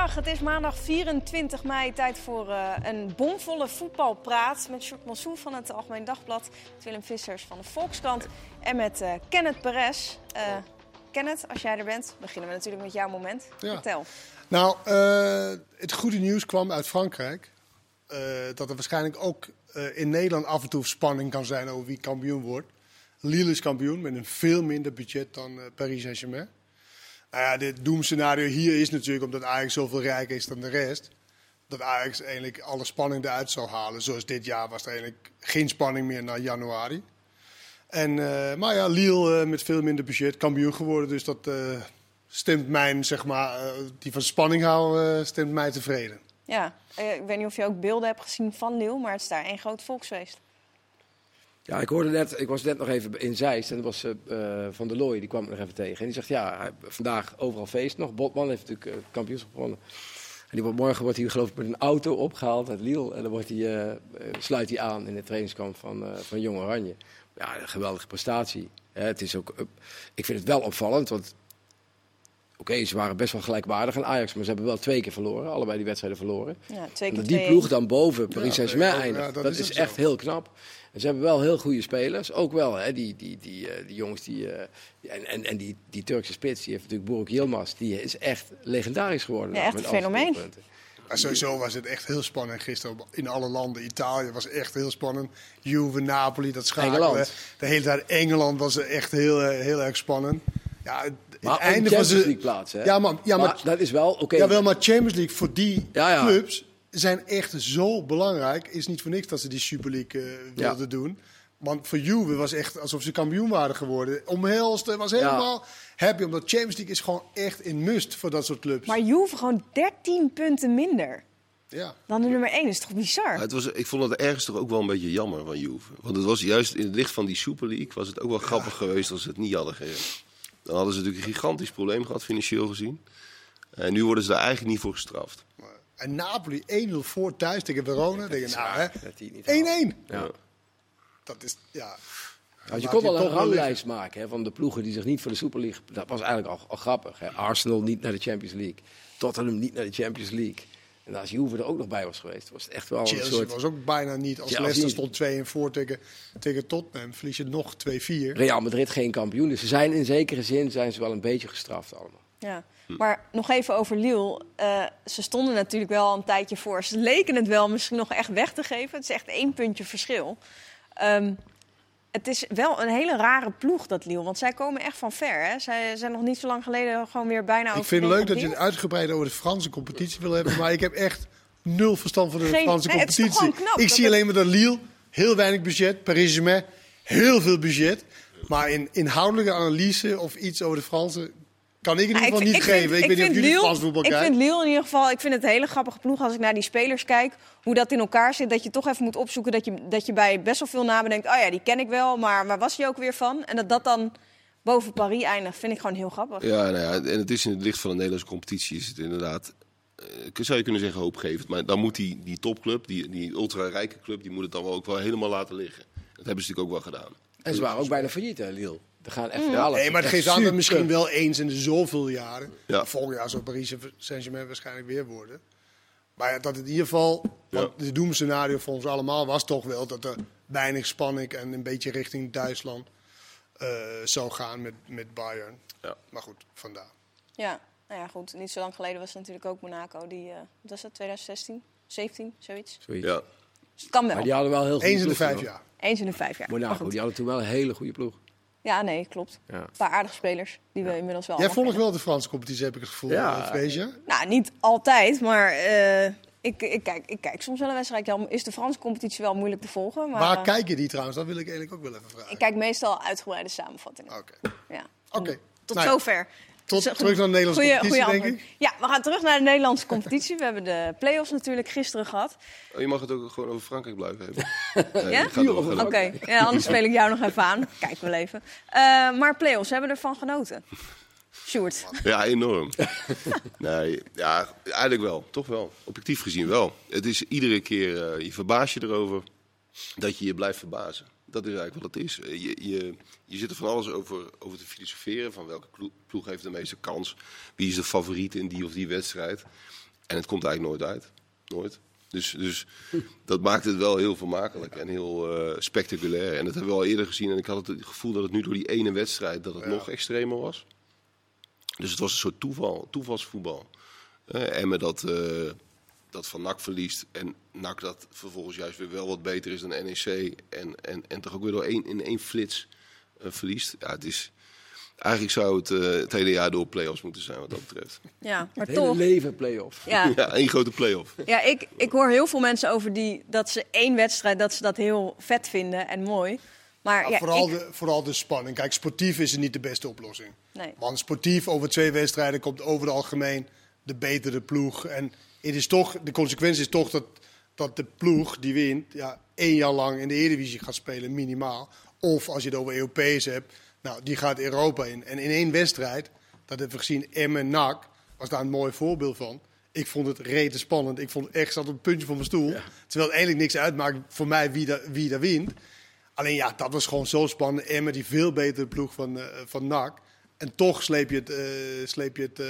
Goedemiddag, het is maandag 24 mei. Tijd voor uh, een bomvolle voetbalpraat met Sjoerd Mansour van het Algemeen Dagblad, met Willem Vissers van de Volkskrant en met uh, Kenneth Perez. Uh, Kenneth, als jij er bent, beginnen we natuurlijk met jouw moment. Ja. Vertel. Nou, het goede nieuws kwam uit Frankrijk. dat er waarschijnlijk ook in Nederland af en toe spanning kan zijn over wie kampioen wordt. Lille is kampioen met een veel minder budget dan Paris Saint-Germain. Nou ja, dit doemscenario hier is natuurlijk omdat Ajax zoveel rijker is dan de rest. Dat Ajax eigenlijk alle spanning eruit zou halen. Zoals dit jaar was er eigenlijk geen spanning meer na januari. En, uh, maar ja, Lille uh, met veel minder budget, kampioen geworden. Dus dat uh, stemt mij, zeg maar, die van spanning houden, stemt mij tevreden. Ja, ik weet niet of je ook beelden hebt gezien van Lille, maar het is daar één groot volksfeest. Ja, ik hoorde net, ik was net nog even in Zeist en dat was uh, Van der Looy, die kwam ik nog even tegen. En die zegt, ja, vandaag overal feest nog. Botman heeft natuurlijk uh, kampioenschap gewonnen. En die wordt, morgen wordt hij geloof ik met een auto opgehaald uit Lille. En dan wordt hij, sluit hij aan in het trainingskamp van, van Jong Oranje. Ja, een geweldige prestatie. het is ook, ik vind het wel opvallend, want Oké, ze waren best wel gelijkwaardig aan Ajax, maar ze hebben wel twee keer verloren. Allebei die wedstrijden verloren. Ja, twee keer die ploeg dan boven Paris Saint-Germain ja, eindigt. dat, is, echt heel knap. En ze hebben wel heel goede spelers. Ook wel, hè, die, die, die, uh, die jongens die, uh, en, en, en die, die Turkse spits, die heeft natuurlijk Buruk Yilmaz. Die is echt legendarisch geworden. Ja, echt een fenomeen. Maar sowieso was het echt heel spannend gisteren in alle landen. Italië was echt heel spannend. Juve, Napoli, dat schakelen. De hele tijd Engeland was echt heel, eh, heel erg spannend. Ja, het, maar het einde van ze. plaats, hè? Ja, maar, ja, maar, maar dat is wel oké. Okay. Ja, wel, maar Champions League voor die ja, ja. clubs zijn echt zo belangrijk. Is niet voor niks dat ze die Super League uh, wilden doen. Want voor Juve was echt alsof ze kampioen waren geworden. Omhelst was helemaal ja. happy. Omdat Champions League is gewoon echt in must voor dat soort clubs. Maar Juve gewoon 13 punten minder. Ja. Dan de nummer 1 is toch bizar? Ja, het was, ik vond het ergens toch ook wel een beetje jammer van Juve. Want het was juist in het licht van die Super League was het ook wel grappig geweest als ze het niet hadden gegeven. Dan hadden ze natuurlijk een gigantisch probleem gehad, financieel gezien. En nu worden ze daar eigenlijk niet voor gestraft. En Napoli 1-0 voor thuis tegen Verona. Denk nou, 1-1. Ja. Dat is, ja... Nou, je kon wel een ranglijst maken hè, van de ploegen die zich niet voor de Super League... Dat was eigenlijk al, al grappig. Hè. Arsenal niet naar de Champions League. Tottenham niet naar de Champions League. En als Juve er ook nog bij was geweest, was het echt wel Chelsea een soort... was ook bijna niet. Als Leicester stond 2 en voor tegen, tegen Tottenham, verlies je nog 2-4. Real Madrid geen kampioen. Dus ze zijn in zekere zin zijn ze wel een beetje gestraft allemaal. Ja, maar nog even over Lille. Uh, ze stonden natuurlijk wel een tijdje voor. Ze leken het wel misschien nog echt weg te geven. Het is echt één puntje verschil. Um, het is wel een hele rare ploeg, dat Lille. Want zij komen echt van ver. Hè? Zij zijn nog niet zo lang geleden gewoon weer bijna Ik vind het leuk dat je het uitgebreid over de Franse competitie wil hebben. Maar ik heb echt nul verstand van de Franse competitie. ik zie alleen maar dat Lille, heel weinig budget. Paris Saint-Germain, heel veel budget. Maar in inhoudelijke analyse of iets over de Franse kan ik in ieder geval niet geven. ik, weet niet of jullie Frans voetbal Ik vind Lille in ieder geval, ik vind het een hele grappige ploeg als ik naar die spelers kijk. Hoe dat in elkaar zit, dat je toch even moet opzoeken dat je, dat je bij best wel veel namen denkt. Oh ja, die ken ik wel, maar waar was je ook weer van? En dat dat dan boven Paris eindigt, vind ik gewoon heel grappig. Ja, nou ja, en het is in het licht van de Nederlandse competitie is het inderdaad... Uh, zou je kunnen zeggen hoopgevend, maar dan moet die, die topclub, die, die ultra-rijke club, die moet het dan ook wel helemaal laten liggen. Dat hebben ze natuurlijk ook wel gedaan. En ze waren ook bijna failliet, hè, Lille? We gaan echt mm. Nee, maar het geeft aan dat misschien wel eens in de zoveel jaren. Ja. Volgend jaar zal Paris Saint-Germain waarschijnlijk weer worden. Maar ja, dat in ieder geval, want ja. het doemscenario voor ons allemaal was toch wel dat er weinig spanning en een beetje richting Duitsland uh, zou gaan met, met Bayern. Ja. Maar goed, vandaar. Ja, nou ja, goed. Niet zo lang geleden was natuurlijk ook Monaco. Die, uh, wat was dat, 2016, 17, zoiets? zoiets. Ja. Dus het kan wel. Maar die hadden wel heel goed. Eens in de vijf jaar. Eens in de vijf jaar. Monaco, die hadden toen wel een hele goede ploeg. Ja, nee, klopt. Ja. Een paar aardige spelers die we inmiddels wel. Jij volgt wel de Franse competitie, heb ik het gevoel, ja. Nou, niet altijd, maar uh, ik, ik, kijk, ik kijk soms wel een wedstrijd. Ja, is de Franse competitie wel moeilijk te volgen. Maar, Waar kijk je die trouwens? Dat wil ik eigenlijk ook wel even vragen. Ik kijk meestal uitgebreide samenvattingen. Oké. Ja. Oké. Tot nou zover. Tot, terug naar de Nederlandse goeie, competitie, goeie denk ik. Ja, we gaan terug naar de Nederlandse competitie. We hebben de play-offs natuurlijk gisteren gehad. Oh, je mag het ook gewoon over Frankrijk blijven hebben. Nee, ja? Oké, ja, anders speel ik jou nog even aan. Kijk wel even. Uh, maar play-offs, hebben ervan genoten? Sjoerd. Ja, enorm. nee, ja, eigenlijk wel. Toch wel. Objectief gezien wel. Het is iedere keer, uh, je verbaas je erover dat je je blijft verbazen. Dat is eigenlijk wat het is. Eh, je, je, je zit er van alles over, over te filosoferen. Van welke ploeg heeft de meeste kans? Wie is de favoriet in die of die wedstrijd? En het komt eigenlijk nooit uit. Nooit. Dus, dus dat maakt het wel heel vermakelijk en heel eh, spectaculair. En dat hebben we al eerder gezien. En ik had het gevoel dat het nu door die ene wedstrijd dat het Ja. nog extremer was. Dus het was een soort toeval, toevalsvoetbal. Eh Emmen dat, eh, dat van NAC verliest. En NAC dat vervolgens juist weer wel wat beter is dan NEC. En, en, en toch ook weer door één, in één flits eh, verliest. Ja, het is... Eigenlijk zou het eh, het hele jaar door play-offs moeten zijn wat dat betreft. Ja, maar Het hele toch. leven play-off. Ja, Ja, één grote play-off. ja ik, ik hoor heel veel mensen over die, dat ze één wedstrijd, dat ze dat heel vet vinden en mooi. Maar Maar ja, vooral, ik- de, vooral de spanning. Kijk, sportief is het niet de beste oplossing. Nee. Want sportief over twee wedstrijden komt over het algemeen de betere ploeg. En het is toch, de consequentie is toch dat, dat de ploeg die wint ja, één jaar lang in de Eredivisie gaat spelen, minimaal. Of als je het over EOP's hebt, nou, die gaat Europa in. En in één wedstrijd, dat hebben we gezien, Emmen NAC, was daar een mooi voorbeeld van. Ik vond het rete spannend. Ik vond echt, zat op het puntje van mijn stoel. Terwijl het eigenlijk niks uitmaakt voor mij wie daar, wie daar wint. Alleen ja, dat was gewoon zo spannend. Emmen, die veel betere ploeg van, eh, van NAC. En toch sleep je het, eh, sleep je het eh,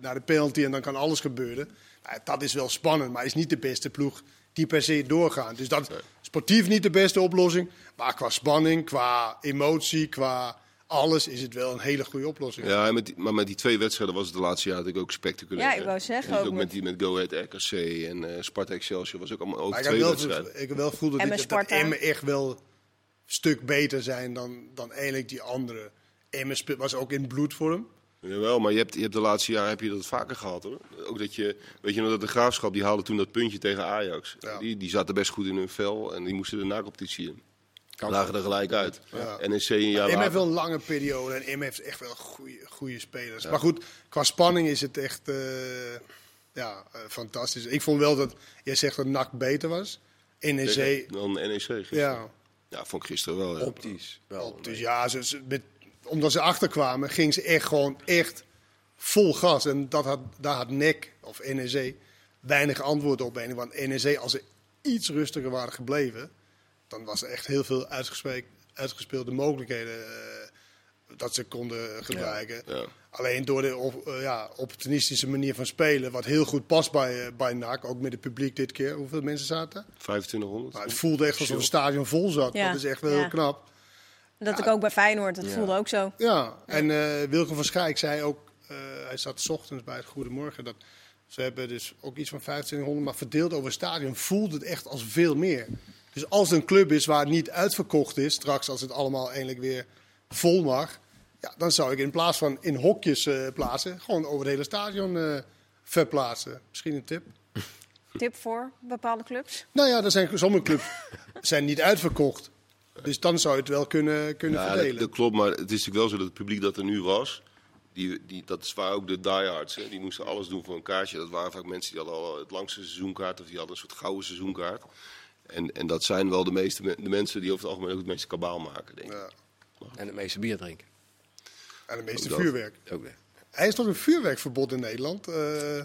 naar de penalty en dan kan alles gebeuren. Nou, dat is wel spannend, maar is niet de beste ploeg die per se doorgaan. Dus dat sportief niet de beste oplossing. Maar qua spanning, qua emotie, qua alles is het wel een hele goede oplossing. Ja, en met die- maar met die twee wedstrijden was het de laatste jaar natuurlijk ook spectaculair. Ja, ik wou zeggen, En ook ook met, met- die met Go Ahead RKC en eh Sparta Excelsior was ook allemaal ook Maar ik heb twee wel, wedstrijden. ik heb wel gevoeld dat, Emmen, dit- dat. Emmen echt wel een stuk beter zijn dan, dan eigenlijk die andere. Emmen was ook in bloedvorm. Jawel, maar je hebt, je hebt de laatste jaren heb je dat vaker gehad hoor. Ook dat je, weet je nog dat de Graafschap, die haalde toen dat puntje tegen Ajax. Ja. Die, die zaten best goed in hun vel en die moesten de na-competitie in. Lagen er gelijk uit. Ja. NEC een jaar Emmen heeft later. wel een lange periode en Emmen heeft echt wel goede, spelers. Maar goed, qua spanning is het echt eh, ja, eh, fantastisch. Ik vond wel dat, jij zegt dat NAC beter was. NEC, Tegen- Dan NEC gisteren. ja. Ja, vond ik gisteren wel. Optisch. Wel. Dus ja, ze- met, omdat ze achterkwamen, gingen ze echt gewoon echt vol gas. En dat had, daar had NEC of NEC weinig antwoord op. En Want NEC, als ze iets rustiger waren gebleven, dan was er echt heel veel uitgespe- uitgespeelde mogelijkheden eh, dat ze konden gebruiken. Ja. Alleen door de op- eh, ja, opportunistische manier van spelen, wat heel goed past bij, eh, bij NAC, ook met het publiek dit keer. Hoeveel mensen zaten? 2500. Nou, het voelde echt alsof het stadion vol zat. Ja. Dat is echt wel Ja. heel knap. Dat ik ook bij Feyenoord, dat voelde ook zo. Ja, en eh Wilco van Schaik zei ook, eh, hij zat 's ochtends bij het Goedemorgen, dat ze hebben dus ook iets van 2500, maar verdeeld over het stadion voelde het echt als veel meer. Dus als er een club is waar het niet uitverkocht is, straks als het allemaal eindelijk weer vol mag, ja, dan zou ik in plaats van in hokjes eh, plaatsen, gewoon over het hele stadion verplaatsen. Misschien een tip. Tip voor bepaalde clubs? Nou ja, er zijn sommige clubs zijn niet uitverkocht. Dus dan zou je het wel kunnen, kunnen Ja, dat, verdelen. dat klopt, maar het is natuurlijk wel zo dat het publiek dat er nu was, die, die, dat is waar ook de diehards, hè, die moesten alles doen voor een kaartje. Dat waren vaak mensen die hadden al het langste seizoenkaart of die hadden een soort gouden seizoenkaart. En, en dat zijn wel de, meeste, me- de mensen die over het algemeen ook het meeste kabaal maken, denk ik. Ja. En het meeste bier drinken. En de meeste Ook dat. vuurwerk. Ook nee. Hij is toch een vuurwerkverbod in Nederland? Eh,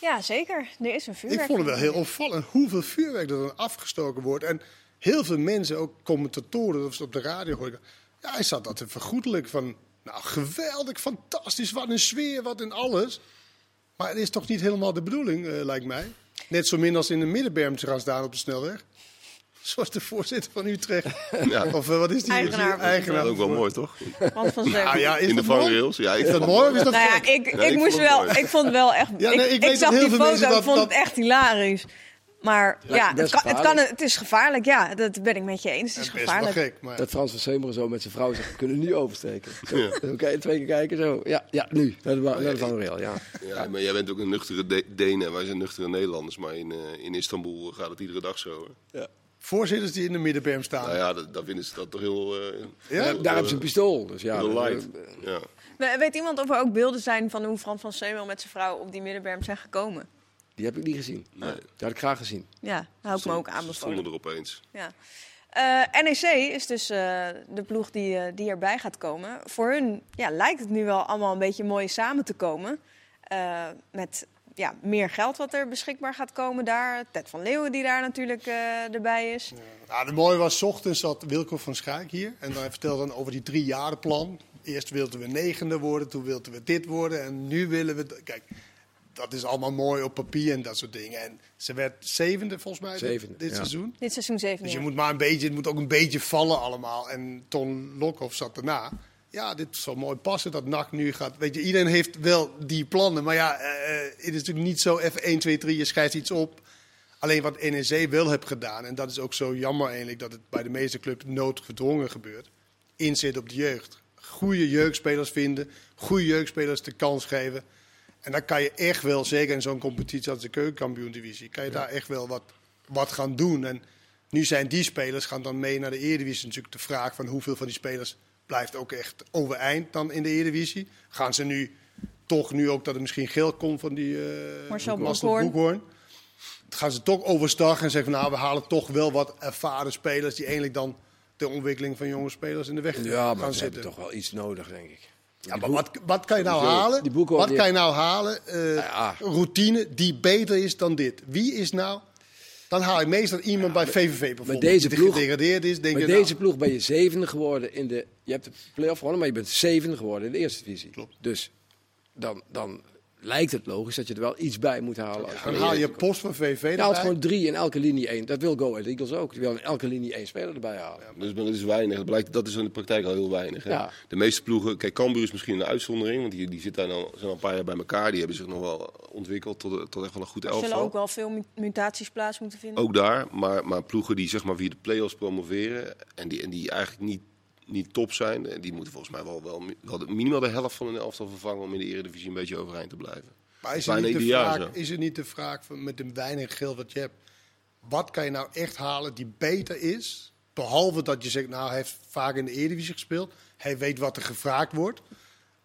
Ja, zeker. Er is een vuurwerk. ik vond het wel heel opvallend hoeveel vuurwerk er dan afgestoken wordt. En heel veel mensen, ook commentatoren, of ze op de radio hoorden. Ja, hij zat dat te vergoedelijk van. Nou, geweldig, fantastisch, wat een sfeer, wat een alles. Maar het is toch niet helemaal de bedoeling, eh, lijkt mij. Net zo min als in de middenberm te gaan staan op de snelweg. Zoals de voorzitter van Utrecht. Ja. Of eh, wat is die? Eigenaar van Eigenaar. Dat is ook wel mooi, toch? Want van ja, is In de vangrails. Ja, ik Is dat vond- mooi of is dat Nou ja, ik, ik, ik moest wel, mooi. ik vond het wel echt. Ja, nee, ik, zag die foto, ik dat- vond dat- het echt hilarisch. Maar ja, het, kan, het, kan, het is gevaarlijk. Ja, dat ben ik met je eens. Het is gevaarlijk. gek, maar... Dat Frans van Semeren zo met zijn vrouw zegt, we kunnen nu oversteken. Oké, twee keer kijken, zo. Ja, ja nu. De, naar de vangrail, ja. Ja, maar jij bent ook een nuchtere De- Deen en wij zijn nuchtere Nederlanders. Maar in, eh, in Istanbul gaat het iedere dag zo. Hoor. Voorzitters die in de middenberm staan. Nou ja, dat, dat vinden ze dat toch heel... eh, Ja? Daar, daar hebben ze een pistool, dus ja. heel dat- light. Ja. We- Weet iemand of er ook beelden zijn van hoe Frans van Zeemel met zijn vrouw op die middenberm zijn gekomen? Die heb ik niet gezien. Nee. Die had ik graag gezien. Ja, hou ik me ook Ze stonden aanbevolen. er opeens. Ja. Eh, NEC is dus eh, de ploeg die, eh, die erbij gaat komen. Voor hun ja, lijkt het nu wel allemaal een beetje mooi samen te komen. Eh, met ja, meer geld wat er beschikbaar gaat komen daar. Ted van Leeuwen die daar natuurlijk eh, erbij is. Nou, de mooie was, 's ochtends zat Wilco van Schaik hier. En dan hij vertelde dan over die driejarenplan. Eerst wilden we negende worden, toen wilden we dit worden. En nu willen we... Kijk, dat is allemaal mooi op papier en dat soort dingen. En ze werd zevende volgens mij dit- Zevende, dit ja. seizoen. Dit seizoen 7 Dus je moet maar een beetje, het moet ook een beetje vallen allemaal. En Ton Lokhoff zat erna. Ja, dit zou mooi passen dat NAC nu gaat. Weet je, iedereen heeft wel die plannen. Maar ja, eh, eh, het is natuurlijk niet zo even 1, 2, 3, je schrijft iets op. Alleen wat NEC wel heeft gedaan, en dat is ook zo jammer eigenlijk dat het bij de meeste clubs noodgedwongen gebeurt. Inzet op de jeugd. Goede jeugdspelers vinden, goede jeugdspelers de kans geven. En dan kan je echt wel, zeker in zo'n competitie als de keukenkampioen-divisie, kan je daar echt wel wat, wat gaan doen. En nu zijn die spelers gaan dan mee naar de Eredivisie. Natuurlijk de vraag van hoeveel van die spelers blijft ook echt overeind dan in de Eredivisie. Gaan ze nu toch, nu ook dat er misschien geld komt van die eh Marcel Boekhoorn. Gaan ze toch overstag en zeggen van nou, we halen toch wel wat ervaren spelers die eigenlijk dan de ontwikkeling van jonge spelers in de weg Ja, gaan maar ze zitten. hebben toch wel iets nodig, denk ik. Ja, maar wat, wat kan je nou halen? die wat kan je nou halen? eh, Ja. Routine die beter is dan dit. Wie is nou? Dan haal je meestal iemand bij VVV bijvoorbeeld. deze die ploeg- gedegradeerd is. Denk Met je, nou, deze ploeg ben je zevende geworden in de... Je hebt de play-off gewonnen, maar je bent zevende geworden in de eerste divisie. Klopt. Dus dan, dan lijkt het logisch dat je er wel iets bij moet halen. als dan haal je post van VVV Je erbij. haalt gewoon drie in elke linie één. Dat wil Go Ahead Eagles ook. Die wil in elke linie één speler erbij halen. Dus dat is weinig. Dat, blijkt, dat is in de praktijk al heel weinig. Hè? Ja. De meeste ploegen, kijk, Cambuur is misschien een uitzondering, want die, die zitten al, zijn al een paar jaar bij elkaar. Die hebben zich nog wel ontwikkeld tot, tot echt wel een goed Er zullen elftal. ook wel veel mu- mutaties plaats moeten vinden. Ook daar, maar, maar ploegen die zeg maar via de play-offs promoveren en die, en die eigenlijk niet, niet top zijn, eh, die moeten volgens mij wel, wel, minimaal de helft van hun elftal vervangen om in de Eredivisie een beetje overeind te blijven. Maar is het, niet de vraag, is het niet de vraag van met de weinig geld wat je hebt? Wat kan je nou echt halen die beter is? Behalve dat je zegt, nou hij heeft vaak in de Eredivisie gespeeld. Hij weet wat er gevraagd wordt.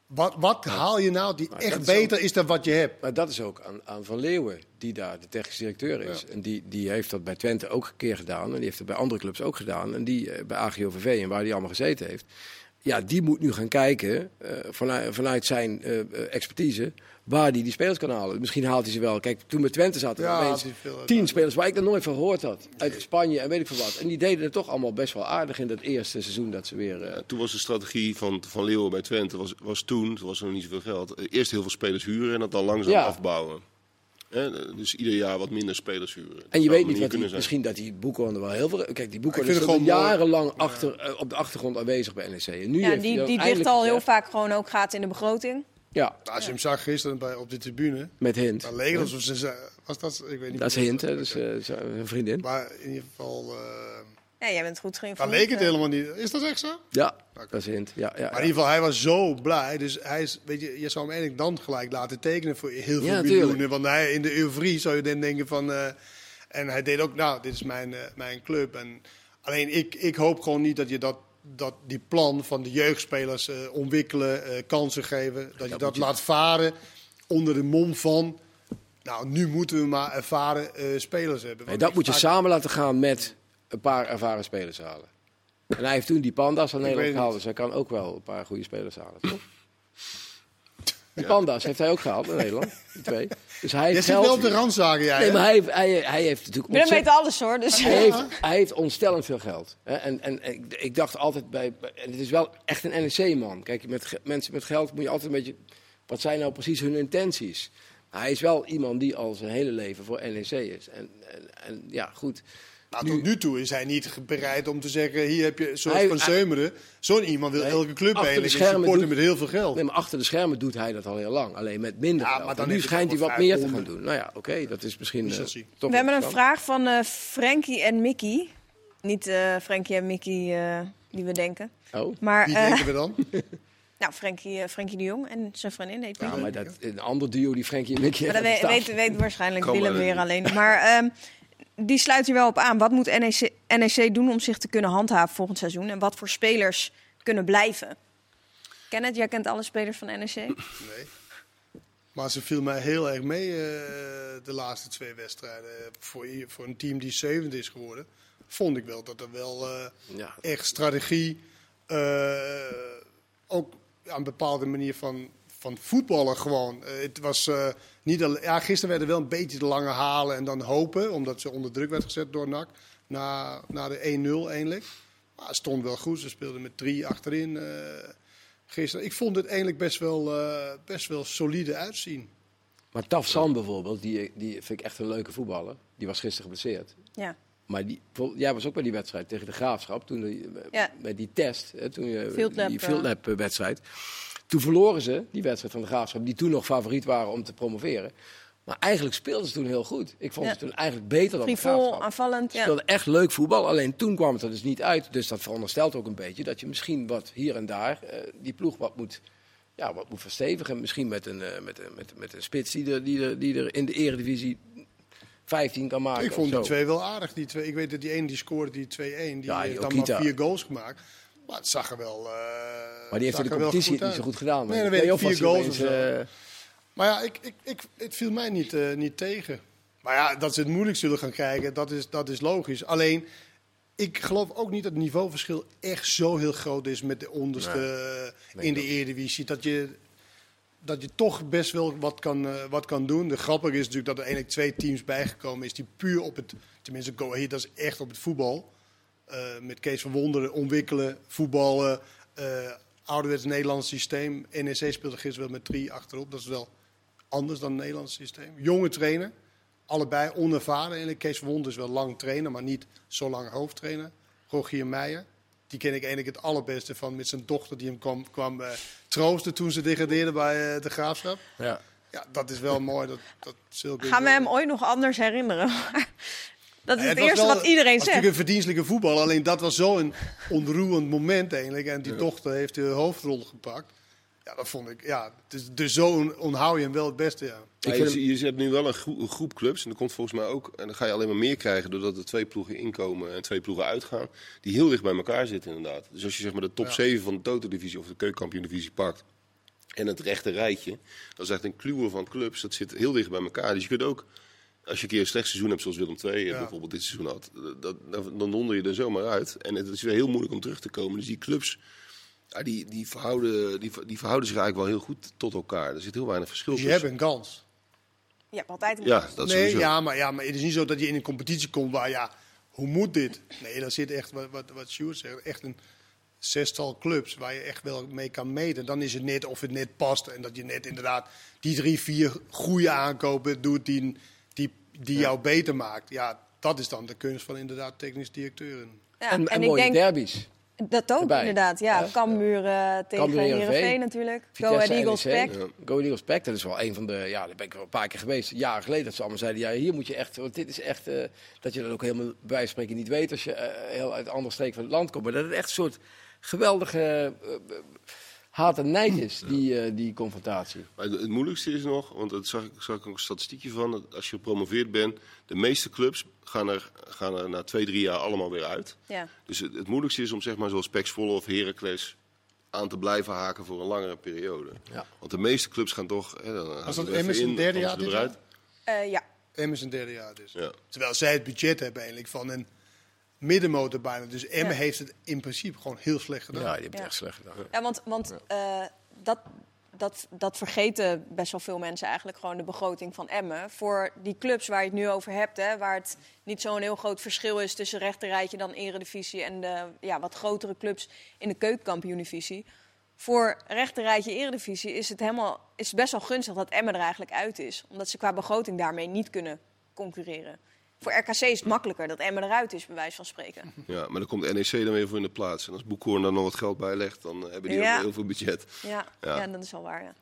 Wat, wat haal je nou die echt is beter is dan wat je hebt? Maar dat is ook aan, aan Van Leeuwen, die daar de technisch directeur is. En die, die heeft dat bij Twente ook een keer gedaan. En die heeft het bij andere clubs ook gedaan. En die eh, bij AGOVV en waar hij allemaal gezeten heeft. Ja, die moet nu gaan kijken eh, vanuit, vanuit zijn eh, expertise waar hij die spelers kan halen. Misschien haalt hij ze wel. Kijk, toen bij Twente zaten er Ja, tien spelers waar ik nog nooit van gehoord had. Uit Spanje en weet ik veel wat. En die deden het toch allemaal best wel aardig in dat eerste seizoen dat ze weer... eh, Ja, toen was de strategie van, van Leeuwen bij Twente, was, was toen, toen was er nog niet zoveel geld, eh, eerst heel veel spelers huren en dat dan langzaam Ja. afbouwen. Hè, dus ieder jaar wat minder spelers huren. Dat En je weet niet wat die, misschien dat die Boekhoorn er wel heel veel... Kijk, die Boekhoorn Ik is al mooi. jarenlang achter, eh, op de achtergrond aanwezig bij NEC. En nu ja, heeft die, die dan dicht al heel vaak gewoon ook gaat in de begroting. Ja, Als je hem zag gisteren bij, op de tribune, met Hint. dan leek het alsof ze was dat, ik weet niet. Dat is. Hint, hè, dus eh, een vriendin. Maar in ieder geval, eh Ja, jij bent goed dan geïnformeerd. leek het eh. helemaal niet. Is dat echt zo? Ja, dat is Hint. Ja, ja, Maar in ieder geval, hij was zo blij. Dus hij is, weet je, je zou hem eigenlijk dan gelijk laten tekenen voor heel veel Ja, miljoenen. tuurlijk. Want hij, in de euforie zou je dan denken van... eh, en hij deed ook, nou, dit is mijn, eh, mijn club. En alleen ik, ik hoop gewoon niet dat je dat, dat die plan van de jeugdspelers eh, ontwikkelen, eh, kansen geven... dat je dat je- laat varen onder de mom van... Nou, nu moeten we maar ervaren eh, spelers hebben. Want dat moet je samen laten gaan met een paar ervaren spelers halen. En hij heeft toen die panda's aan Nederland gehaald, dus hij kan ook wel een paar goede spelers halen, toch? Die panda's heeft hij ook gehaald in Nederland, die twee. Dus hij heeft zit wel geld... op de randzaken, jij. Nee, maar hij, heeft- hij, hij heeft natuurlijk Willem weet alles hoor. Dus. Hij heeft, hij heeft ontstellend veel geld. Hè, En, en ik, ik dacht altijd bij. En het is wel echt een NEC-man. Kijk, met mensen met geld moet je altijd een beetje. Wat zijn nou precies hun intenties? Hij is wel iemand die al zijn hele leven voor NEC is. En, en, en ja, goed. Nou, tot nu toe is hij niet bereid om te zeggen: hier heb je zoals Hij- van Zeumeren. Zo'n iemand wil Nee, elke club eigenlijk supporten doet- met heel veel geld. Nee, maar achter de schermen doet hij dat al heel lang. Alleen met minder Ja, geld. maar dan nu schijnt hij wat meer te gaan doen. Nou ja, oké, dat is misschien. Eh, toch We hebben een vraag van eh Frankie en Mickey. Niet eh Frankie en Mickey eh, die we denken. Oh. Maar Wie denken we dan? nou, Frankie, eh, Frankie de Jong en zijn vriendin heet Ja, maar dat, een ander duo die Frankie en Mickey Maar dat heeft, weet, weet, weet waarschijnlijk Willem weer alleen. Maar ehm, die sluit hier wel op aan. Wat moet NEC, NEC doen om zich te kunnen handhaven volgend seizoen? En wat voor spelers kunnen blijven? Kenneth, jij kent alle spelers van NEC? Nee. Maar ze viel mij heel erg mee eh, de laatste twee wedstrijden. Voor, voor een team die zevende is geworden, vond ik wel dat er wel eh, Ja, echt strategie, eh, ook ja, een bepaalde manier van, van voetballen gewoon. Eh, het was eh, niet al, ja, gisteren werden wel een beetje de lange halen en dan hopen, omdat ze onder druk werd gezet door NAC, na, na de 1-0 eigenlijk. Maar het stond wel goed, ze speelden met drie achterin eh, gisteren. Ik vond het eigenlijk best wel, eh, best wel solide uitzien. Maar Tafsan bijvoorbeeld, die, die vind ik echt een leuke voetballer. Die was gisteren geblesseerd. Ja. Maar die, vol- jij was ook bij die wedstrijd tegen de Graafschap. Toen die, Ja. Bij die test, hè, toen je, Field lab, die eh. Field Lab, eh, wedstrijd. Toen verloren ze die wedstrijd van de Graafschap. Die toen nog favoriet waren om te promoveren. Maar eigenlijk speelden ze toen heel goed. Ik vond Ja. ze toen eigenlijk beter dan de Frivol, Graafschap. aanvallend. Ze Ja. speelden echt leuk voetbal, alleen toen kwam het er dus niet uit. Dus dat veronderstelt ook een beetje dat je misschien wat hier en daar eh, die ploeg wat moet, ja, wat moet verstevigen. Misschien met een, eh, met, een- met, met een spits die er, die, er, die er in de eredivisie 15 kan maken. Ik vond die twee wel aardig. Die twee, ik weet dat die ene die scoorde die 2-1. Die Ja, heeft dan maar vier goals gemaakt. Maar het zag er wel. eh, Maar die heeft in de competitie niet zo goed gedaan. Nee, dat Nee, weet ik. was Vier goals opeens, of zo. eh, Maar ja, ik, ik, ik, het viel mij niet, eh, niet tegen. Maar ja, dat ze het moeilijk zullen gaan krijgen, dat is, dat is logisch. Alleen, ik geloof ook niet dat het niveauverschil echt zo heel groot is met de onderste eh, Nee, in de dat- Eredivisie. Dat je, dat je toch best wel wat kan, eh, wat kan doen. De grappige is natuurlijk dat er eigenlijk twee teams bijgekomen is die puur op het, tenminste Go Ahead, dat is echt op het voetbal. Eh, met Kees van Wonderen, ontwikkelen, voetballen, eh ouderwets Nederlands systeem. NEC speelde gisteren wel met drie achterop, dat is wel anders dan het Nederlands systeem. Jonge trainer, allebei onervaren. En Kees van Wonderen is wel lang trainer, maar niet zo lang hoofdtrainer. Rogier Meijer, die ken ik eigenlijk het allerbeste van met zijn dochter die hem kwam, kwam eh, troosten toen ze degradeerden bij de Graafschap. ja. Ja, dat is wel mooi. Dat, dat Gaan we hem ooit nog anders herinneren? Dat is Ja, het, eerste wel- wat iedereen zegt. natuurlijk een verdienstelijke voetbal. Alleen dat was zo'n onroerend moment eigenlijk. En die dochter heeft de hoofdrol gepakt. Ja, dat vond ik. Ja, dus, dus zo on- onthoud je hem wel het beste. Ja. Vind je, je hebt nu wel een, groe- een groep clubs, en dat komt volgens mij ook, en dan ga je alleen maar meer krijgen doordat er twee ploegen inkomen en twee ploegen uitgaan, die heel dicht bij elkaar zitten inderdaad. Dus als je zeg maar de top Ja. 7 van de Toto-divisie of de Keukenkampioen-divisie pakt en het rechte rijtje, dat is echt een kluwer van clubs, dat zit heel dicht bij elkaar. Dus je kunt ook, als je een keer een slecht seizoen hebt zoals Willem II Ja. bijvoorbeeld dit seizoen had, dat, dat- dan donder je er zomaar uit. En het is weer heel moeilijk om terug te komen. Dus die clubs, ja, die, die, verhouden, die, die verhouden zich eigenlijk wel heel goed tot elkaar. Er zit heel weinig verschil Dus je tussen. hebt een kans. Je hebt altijd een Ja, kans. dat nee, sowieso. ja maar, ja, maar het is niet zo dat je in een competitie komt waar, ja, hoe moet dit? Nee, daar zit echt, wat, wat, wat Sjoerd zegt, echt een zestal clubs waar je echt wel mee kan meten. Dan is het net of het net past en dat je net inderdaad die drie, vier goede aankopen doet die, die, jou beter maakt. Ja, dat is dan de kunst van inderdaad technisch directeuren. Ja, En, en, en ik mooie denk derbies. dat ook erbij. inderdaad. Ja, Ja. Cambuur eh, tegen Heerenveen natuurlijk. Go Ahead Eagles NEC. Pack. Ja. Go Ahead Eagles Pack, dat is wel een van de... Ja, daar ben ik wel een paar keer geweest. Jaren geleden dat ze allemaal zeiden... Ja, hier moet je echt... Want dit is echt... eh, dat je dat ook helemaal bij wijze van spreken niet weet... als je eh, heel uit een andere streek van het land komt. Maar dat het echt een soort geweldige... haat en nijd is, die, eh, die confrontatie. Maar het het moeilijkste is nog, want dat zag ik, zag ik ook een statistiekje van, dat als je gepromoveerd bent, de meeste clubs gaan er, gaan er na twee, drie jaar allemaal weer uit. Ja. Dus het, het moeilijkste is om zeg maar zoals Volle of Heracles aan te blijven haken voor een langere periode. Ja. Want de meeste clubs gaan toch... Hè, dan haken dat er Emmers in derde jaar dit eruit. Eh, ja. Emmen is een derde jaar dus. Ja. Terwijl zij het budget hebben eigenlijk van een middenmotor bijna. Dus Emmen Ja. heeft het in principe gewoon heel slecht gedaan. Ja, die het Ja. echt slecht gedaan. Ja, want, want eh, dat, dat, dat vergeten best wel veel mensen eigenlijk gewoon de begroting van Emmen. Voor die clubs waar je het nu over hebt, hè, waar het niet zo'n heel groot verschil is tussen rechterrijtje dan eredivisie en de ja, wat grotere clubs in de keukenkampioen-divisie. Voor rechterrijtje eredivisie is het, helemaal, is het best wel gunstig dat Emmen er eigenlijk uit is. Omdat ze qua begroting daarmee niet kunnen concurreren. Voor RKC is het makkelijker dat Emmen eruit is, bij wijze van spreken. Ja, maar dan komt NEC dan weer voor in de plaats. En als Boekhoorn daar nog wat geld bij legt, dan hebben die Ja. ook heel veel budget. Ja, Ja. ja. dat is wel waar. Ja.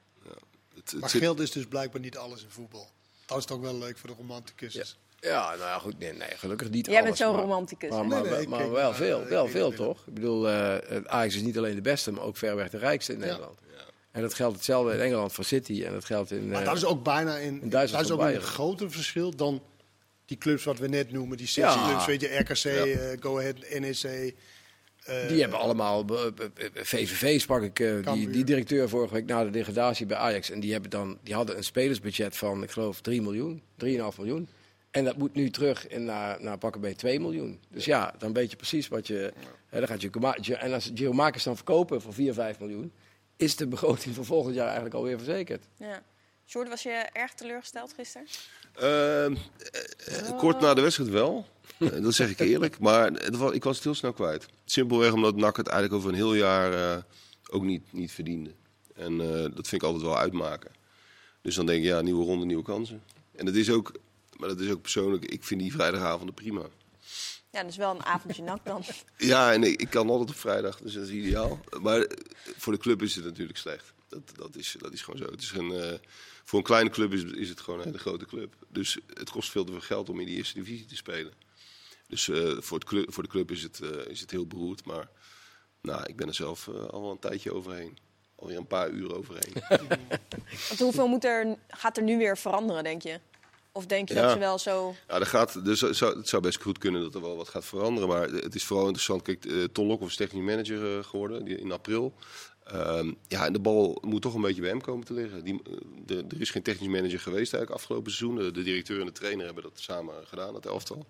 Het, het Maar zit- geld is dus blijkbaar niet alles in voetbal. Dat is toch wel leuk voor de romanticus. Ja. Ja, nou ja, goed. Nee, nee gelukkig niet Jij alles, bent zo'n romanticus. Maar, hè? maar, Nee, nee, ik maar kijk wel veel, wel veel toch? Ik bedoel, eh Ajax is niet alleen de beste, maar ook verreweg de rijkste in Ja. Nederland. En dat geldt hetzelfde in Engeland voor City en dat geldt in... Maar eh, dat is ook bijna in, in Duitsland dat is ook een groter verschil dan die clubs wat we net noemen. Die Ja. clubs, weet je, RKC, eh, Go Ahead, NEC. eh, Die hebben allemaal, eh, eh, VVV sprak ik, die, die directeur vorige week na de degradatie bij Ajax. En die, hebben dan, die hadden een spelersbudget van, ik geloof, 3 miljoen, 3,5 miljoen. En dat moet nu terug in naar, naar pakken bij 2 miljoen. Dus ja, dan weet je precies wat je... Hè, dan gaat je en als Giromakers dan verkopen voor 4, 5 miljoen... is de begroting voor volgend jaar eigenlijk alweer verzekerd. Ja. Sjoerd, was je erg teleurgesteld gisteren? Ehm, eh, kort na de wedstrijd wel. Eh, dat zeg ik eerlijk. Maar het ik was het heel snel kwijt. Simpelweg omdat NAC het eigenlijk over een heel jaar eh, ook niet, niet verdiende. En dat vind ik altijd wel uitmaken. Dus dan denk ik, ja, nieuwe ronde, nieuwe kansen. En dat is ook, maar dat is ook persoonlijk, ik vind die vrijdagavonden prima. Ja, dus wel een avondje nak dan. Ja, en ik, ik kan altijd op vrijdag, dus dat is ideaal. Maar voor de club is het natuurlijk slecht. Dat, dat, is, dat is gewoon zo. Het is een, voor een kleine club is, is het gewoon een hele grote club. Dus het kost veel te veel geld om in die eerste divisie te spelen. Dus eh, voor, het club, voor de club is het, eh, is het heel beroerd. Maar nou, ik ben er zelf eh, al wel een tijdje overheen. Alweer een paar uur overheen. Want hoeveel moet er, gaat er nu weer veranderen, denk je? Of denk je Ja. dat ze wel zo... Ja, dat gaat, dus het zou, het zou best goed kunnen dat er wel wat gaat veranderen. Maar het is vooral interessant. Kijk, Ton Lokhoff is technisch manager geworden die, in april. Ehm, ja, en de bal moet toch een beetje bij hem komen te liggen. Die, eh, de- er is geen technisch manager geweest eigenlijk afgelopen seizoen. De, de directeur en de trainer hebben dat samen gedaan, het elftal.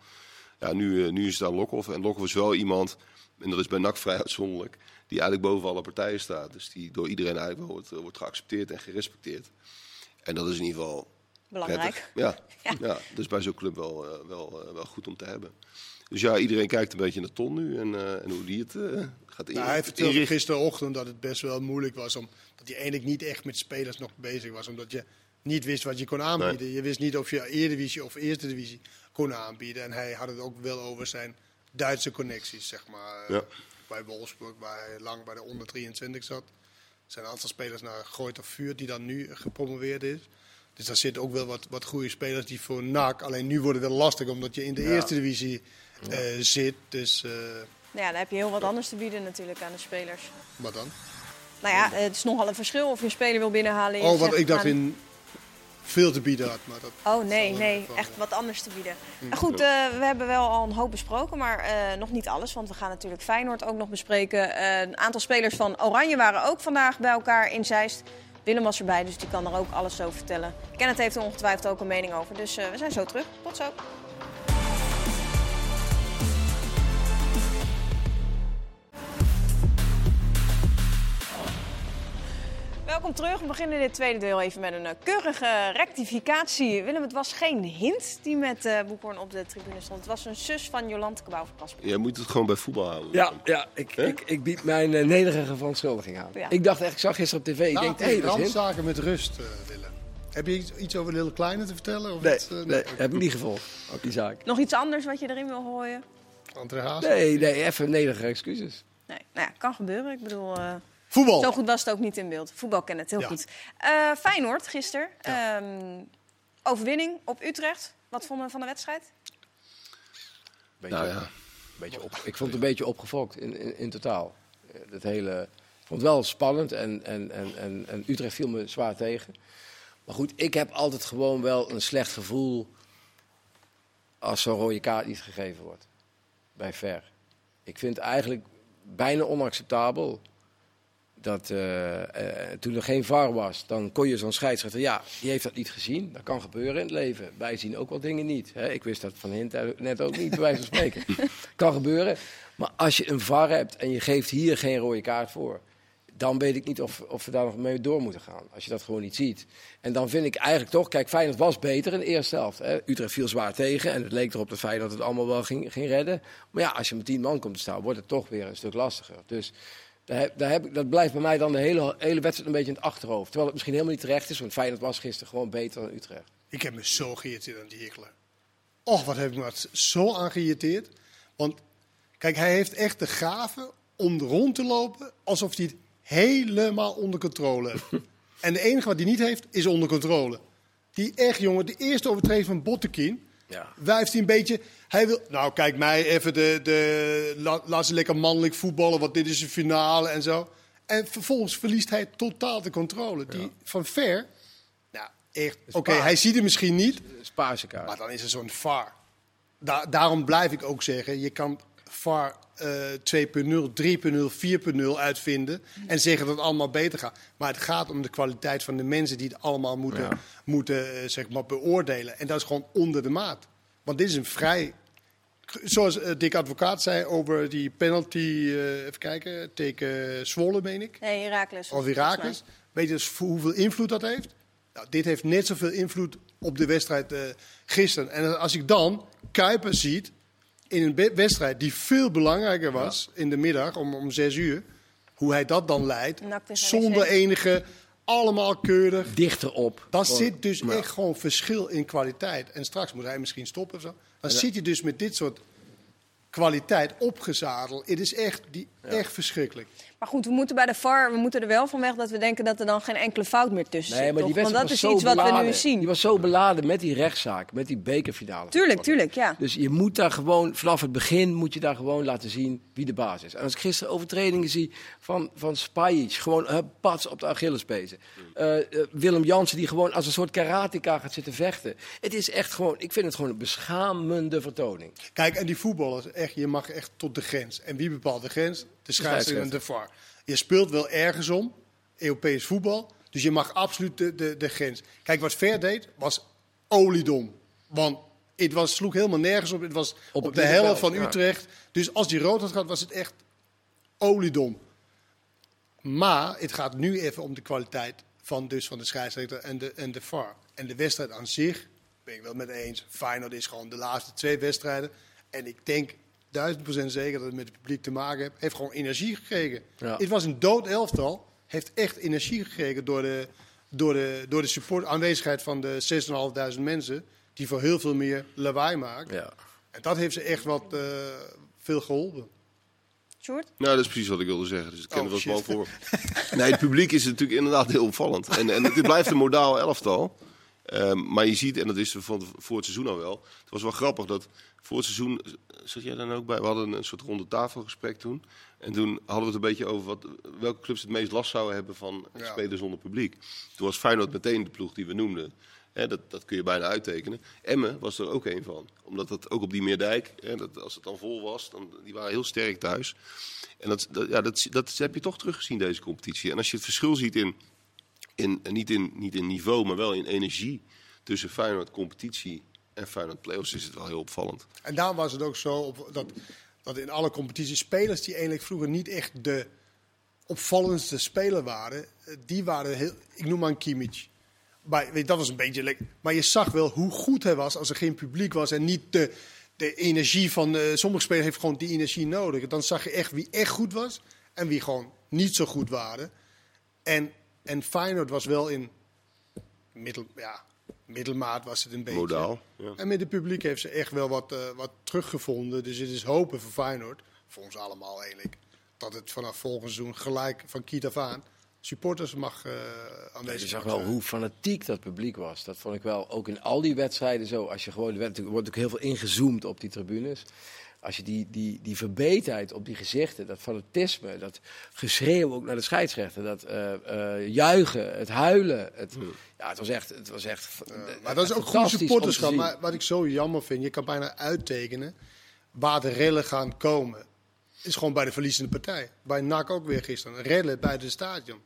Ja, nu, eh, nu is het aan Lokhoff. En Lokhoff is wel iemand, en dat is bij NAC vrij uitzonderlijk, die eigenlijk boven alle partijen staat. Dus die door iedereen eigenlijk wordt, eh, wordt geaccepteerd en gerespecteerd. En dat is in ieder geval Belangrijk. Ja, Ja. ja. dus bij zo'n club wel, wel, wel goed om te hebben. Dus ja, iedereen kijkt een beetje naar Ton nu en, eh, en hoe die het eh, gaat in, Nou, hij vertelde inrichten. gisterochtend dat het best wel moeilijk was. Om, dat hij eigenlijk niet echt met spelers nog bezig was. Omdat je niet wist wat je kon aanbieden. Je wist niet of je Eredivisie of Eerste Divisie kon aanbieden. En hij had het ook wel over zijn Duitse connecties, zeg maar. Ja. Bij Wolfsburg, waar hij lang bij de onder 23 zat. Er zijn een aantal spelers naar Gooit of Vuur die dan nu gepromoveerd is. Dus daar zitten ook wel wat, wat goede spelers die voor NAC. Alleen nu wordt het wel lastig omdat je in de Eerste Divisie eh, zit. Dus eh, Nou ja, dan heb je heel wat anders te bieden natuurlijk aan de spelers. wat dan? Nou ja, het is nogal een verschil of je een speler wil binnenhalen. Oh, wat ik dacht in veel te bieden had. Maar dat Oh nee, nee, echt wat anders te bieden. Maar Goed, eh, we hebben wel al een hoop besproken, maar nog niet alles. Want we gaan natuurlijk Feyenoord ook nog bespreken. Een aantal spelers van Oranje waren ook vandaag bij elkaar in Zeist. Willem was erbij, dus die kan er ook alles over vertellen. Kenneth heeft er ongetwijfeld ook een mening over. Dus we zijn zo terug. Tot zo. Welkom terug. We beginnen dit tweede deel even met een eh, keurige rectificatie. Willem, het was geen hint die met eh Boekhoorn op de tribune stond. Het was een zus van Jolante Cabau van Kasper. Jij moet het gewoon bij voetbal houden. Ja, ja ik, ik, ik bied mijn eh, nederige verontschuldiging aan. Ja. Ik dacht echt, ik zag gisteren op tv, ik Nou, denk, hé, hey, randzaken met rust, Willem. Heb je iets, over Lille Kleine te vertellen? Of Nee, iets, eh, nee, heb ik niet gevolgd, op die zaak. Nog iets anders wat je erin wil gooien? André Haas? Nee, nee, even nederige excuses. Nee, nou ja, kan gebeuren. Ik bedoel, eh, Voetbal! zo goed was het ook niet in beeld. Voetbal kennen het heel Ja. goed. Eh, Feyenoord gisteren. Ja. Ehm, overwinning op Utrecht. Wat vonden we van de wedstrijd? Beetje, Nou ja, beetje op, ik vond het een beetje opgefokt in, in, in totaal. Dat hele, ik vond het wel spannend en, en, en, en, en Utrecht viel me zwaar tegen. Maar goed, ik heb altijd gewoon wel een slecht gevoel als zo'n rode kaart niet gegeven wordt. Bij Ver. Ik vind het eigenlijk bijna onacceptabel dat eh, eh, toen er geen VAR was, dan kon je zo'n scheidsrechter, ja, die heeft dat niet gezien. Dat kan gebeuren in het leven. Wij zien ook wel dingen niet. Hè? Ik wist dat van Hint net ook niet, bij wijze van spreken. kan gebeuren. Maar als je een VAR hebt en je geeft hier geen rode kaart voor, dan weet ik niet of, of we daar nog mee door moeten gaan. Als je dat gewoon niet ziet. En dan vind ik eigenlijk toch, kijk, Feyenoord was beter in de eerste helft. Hè? Utrecht viel zwaar tegen en het leek erop dat Feyenoord het allemaal wel ging, ging redden. Maar ja, als je met tien man komt te staan, wordt het toch weer een stuk lastiger. Dus daar heb, daar heb ik, dat blijft bij mij dan de hele, hele wedstrijd een beetje in het achterhoofd. Terwijl het misschien helemaal niet terecht is, want Feyenoord was gisteren gewoon beter dan Utrecht. Ik heb me zo geïrriteerd aan die Hikkelen. Och, wat heb ik me zo aan geïrriteerd. Want, kijk, hij heeft echt de gave om rond te lopen alsof hij het helemaal onder controle heeft. en het enige wat hij niet heeft, is onder controle. Die echt, jongen, de eerste overtreding van Bottekin... Ja. Wuift hij een beetje. Hij wil. Nou, kijk mij even de. de la- laat ze lekker mannelijk voetballen, want dit is een finale en zo. En vervolgens verliest hij totaal de controle. Die van ver. Nou, echt. Oké, hij ziet het misschien niet, Spaarse maar dan is er zo'n VAR. Da- daarom blijf ik ook zeggen: je kan VAR eh 2.0, 3.0, 4.0 uitvinden. En zeggen dat het allemaal beter gaat. Maar het gaat om de kwaliteit van de mensen die het allemaal moeten, Ja. moeten eh, zeg maar, beoordelen. En dat is gewoon onder de maat. Want dit is een vrij. Zoals eh, Dick Advocaat zei over die penalty. eh, even kijken. Tegen Zwolle, meen ik. Nee, Herakles. Of Herakles. Weet je dus hoeveel invloed dat heeft? Nou, dit heeft net zoveel invloed op de wedstrijd eh, gisteren. En als ik dan Kuiper ziet in een wedstrijd die veel belangrijker was in de middag om, om zes uur, hoe hij dat dan leidt, zonder enige allemaal keurig. Dichter op. Dan Gewoon- zit dus Ja. echt gewoon verschil in kwaliteit. En straks moet hij misschien stoppen of zo. Dan zit je dus met dit soort kwaliteit opgezadeld. Het is echt, die, echt verschrikkelijk. Maar goed, we moeten bij de VAR, we moeten er wel van weg dat we denken dat er dan geen enkele fout meer tussen Nee, zit. maar die toch? Want wedstrijd dat was is zo iets wat we beladen. nu zien. Die was zo beladen met die rechtszaak, met die bekerfinale. Tuurlijk, tuurlijk, ja. Dus je moet daar gewoon, vanaf het begin moet je daar gewoon laten zien wie de baas is. En als ik gisteren overtredingen zie van, van Spajic, gewoon uh, pats op de Achillespezen. Eh, eh, Willem Jansen die gewoon als een soort karateka gaat zitten vechten. Het is echt gewoon, ik vind het gewoon een beschamende vertoning. Kijk, en die voetballers, echt, je mag echt tot de grens. En wie bepaalt de grens? De scheidsrechter en de VAR. Je speelt wel ergens om, Europees voetbal. Dus je mag absoluut de, de, de grens. Kijk, wat Ver deed, was oliedom. Want het was, sloeg helemaal nergens op. Het was op, de helft van ja. Utrecht. Dus als die rood had gehad, was het echt oliedom. Maar het gaat nu even om de kwaliteit van, dus van de scheidsrechter en de, en de VAR. En de wedstrijd aan zich, ben ik wel met eens. Feyenoord is gewoon de laatste twee wedstrijden. En ik denk duizend procent zeker dat het met het publiek te maken heeft. Heeft gewoon energie gekregen. Ja. Het was een dood elftal. Heeft echt energie gekregen door de, door de, door de support, aanwezigheid van de 6.500 mensen. Die voor heel veel meer lawaai maken. Ja. En dat heeft ze echt wat eh, veel geholpen. Sjoerd? Nou, dat is precies wat ik wilde zeggen. Dus ik ken Oh, er wel voor. Nee, het publiek is natuurlijk inderdaad heel opvallend. En, en het blijft een modaal elftal. Ehm, maar je ziet, en dat is van voor het seizoen al wel. Het was wel grappig dat voor het seizoen. Zat jij dan ook bij? We hadden een soort ronde tafelgesprek toen. En toen hadden we het een beetje over wat, welke clubs het meest last zouden hebben van Ja. spelen zonder publiek. Toen was Feyenoord meteen de ploeg die we noemden. Hè, dat, dat kun je bijna uittekenen. Emmen was er ook een van. Omdat dat ook op die Meerdijk, hè, dat, als het dan vol was, dan, die waren heel sterk thuis. En dat, dat, ja, dat, dat heb je toch teruggezien, deze competitie. En als je het verschil ziet in, in, niet, in, niet in niveau, maar wel in energie tussen Feyenoord competitie en Feyenoord playoffs, is het wel heel opvallend. En daarom was het ook zo op, dat, dat in alle competities spelers die eigenlijk vroeger niet echt de opvallendste speler waren, eh, die waren heel. Ik noem maar een Kimmich. Maar, weet, dat was een beetje lekker. Maar je zag wel hoe goed hij was als er geen publiek was en niet de, de energie van. eh, sommige spelers heeft gewoon die energie nodig. Dan zag je echt wie echt goed was en wie gewoon niet zo goed waren. En, en Feyenoord was wel in middel, ja, middelmaat was het een beetje. Modaal. Ja. En met het publiek heeft ze echt wel wat, eh, wat teruggevonden. Dus het is hopen voor Feyenoord, voor ons allemaal eigenlijk, dat het vanaf volgend seizoen gelijk van kiet af aan supporters mag eh aanwezig Je zag zijn. wel hoe fanatiek dat publiek was. Dat vond ik wel ook in al die wedstrijden zo. Als je gewoon, er er wordt ook heel veel ingezoomd op die tribunes. Als je die, die, die verbeterheid op die gezichten, dat fanatisme, dat geschreeuw ook naar de scheidsrechter, dat eh, eh, juichen, het huilen. Het, ja, het was echt. Het was echt Maar dat is ook goed supporterschap. Maar wat ik zo jammer vind, je kan bijna uittekenen waar de rellen gaan komen. Is gewoon bij de verliezende partij. Bij NAC ook weer gisteren. Rellen buiten het stadion.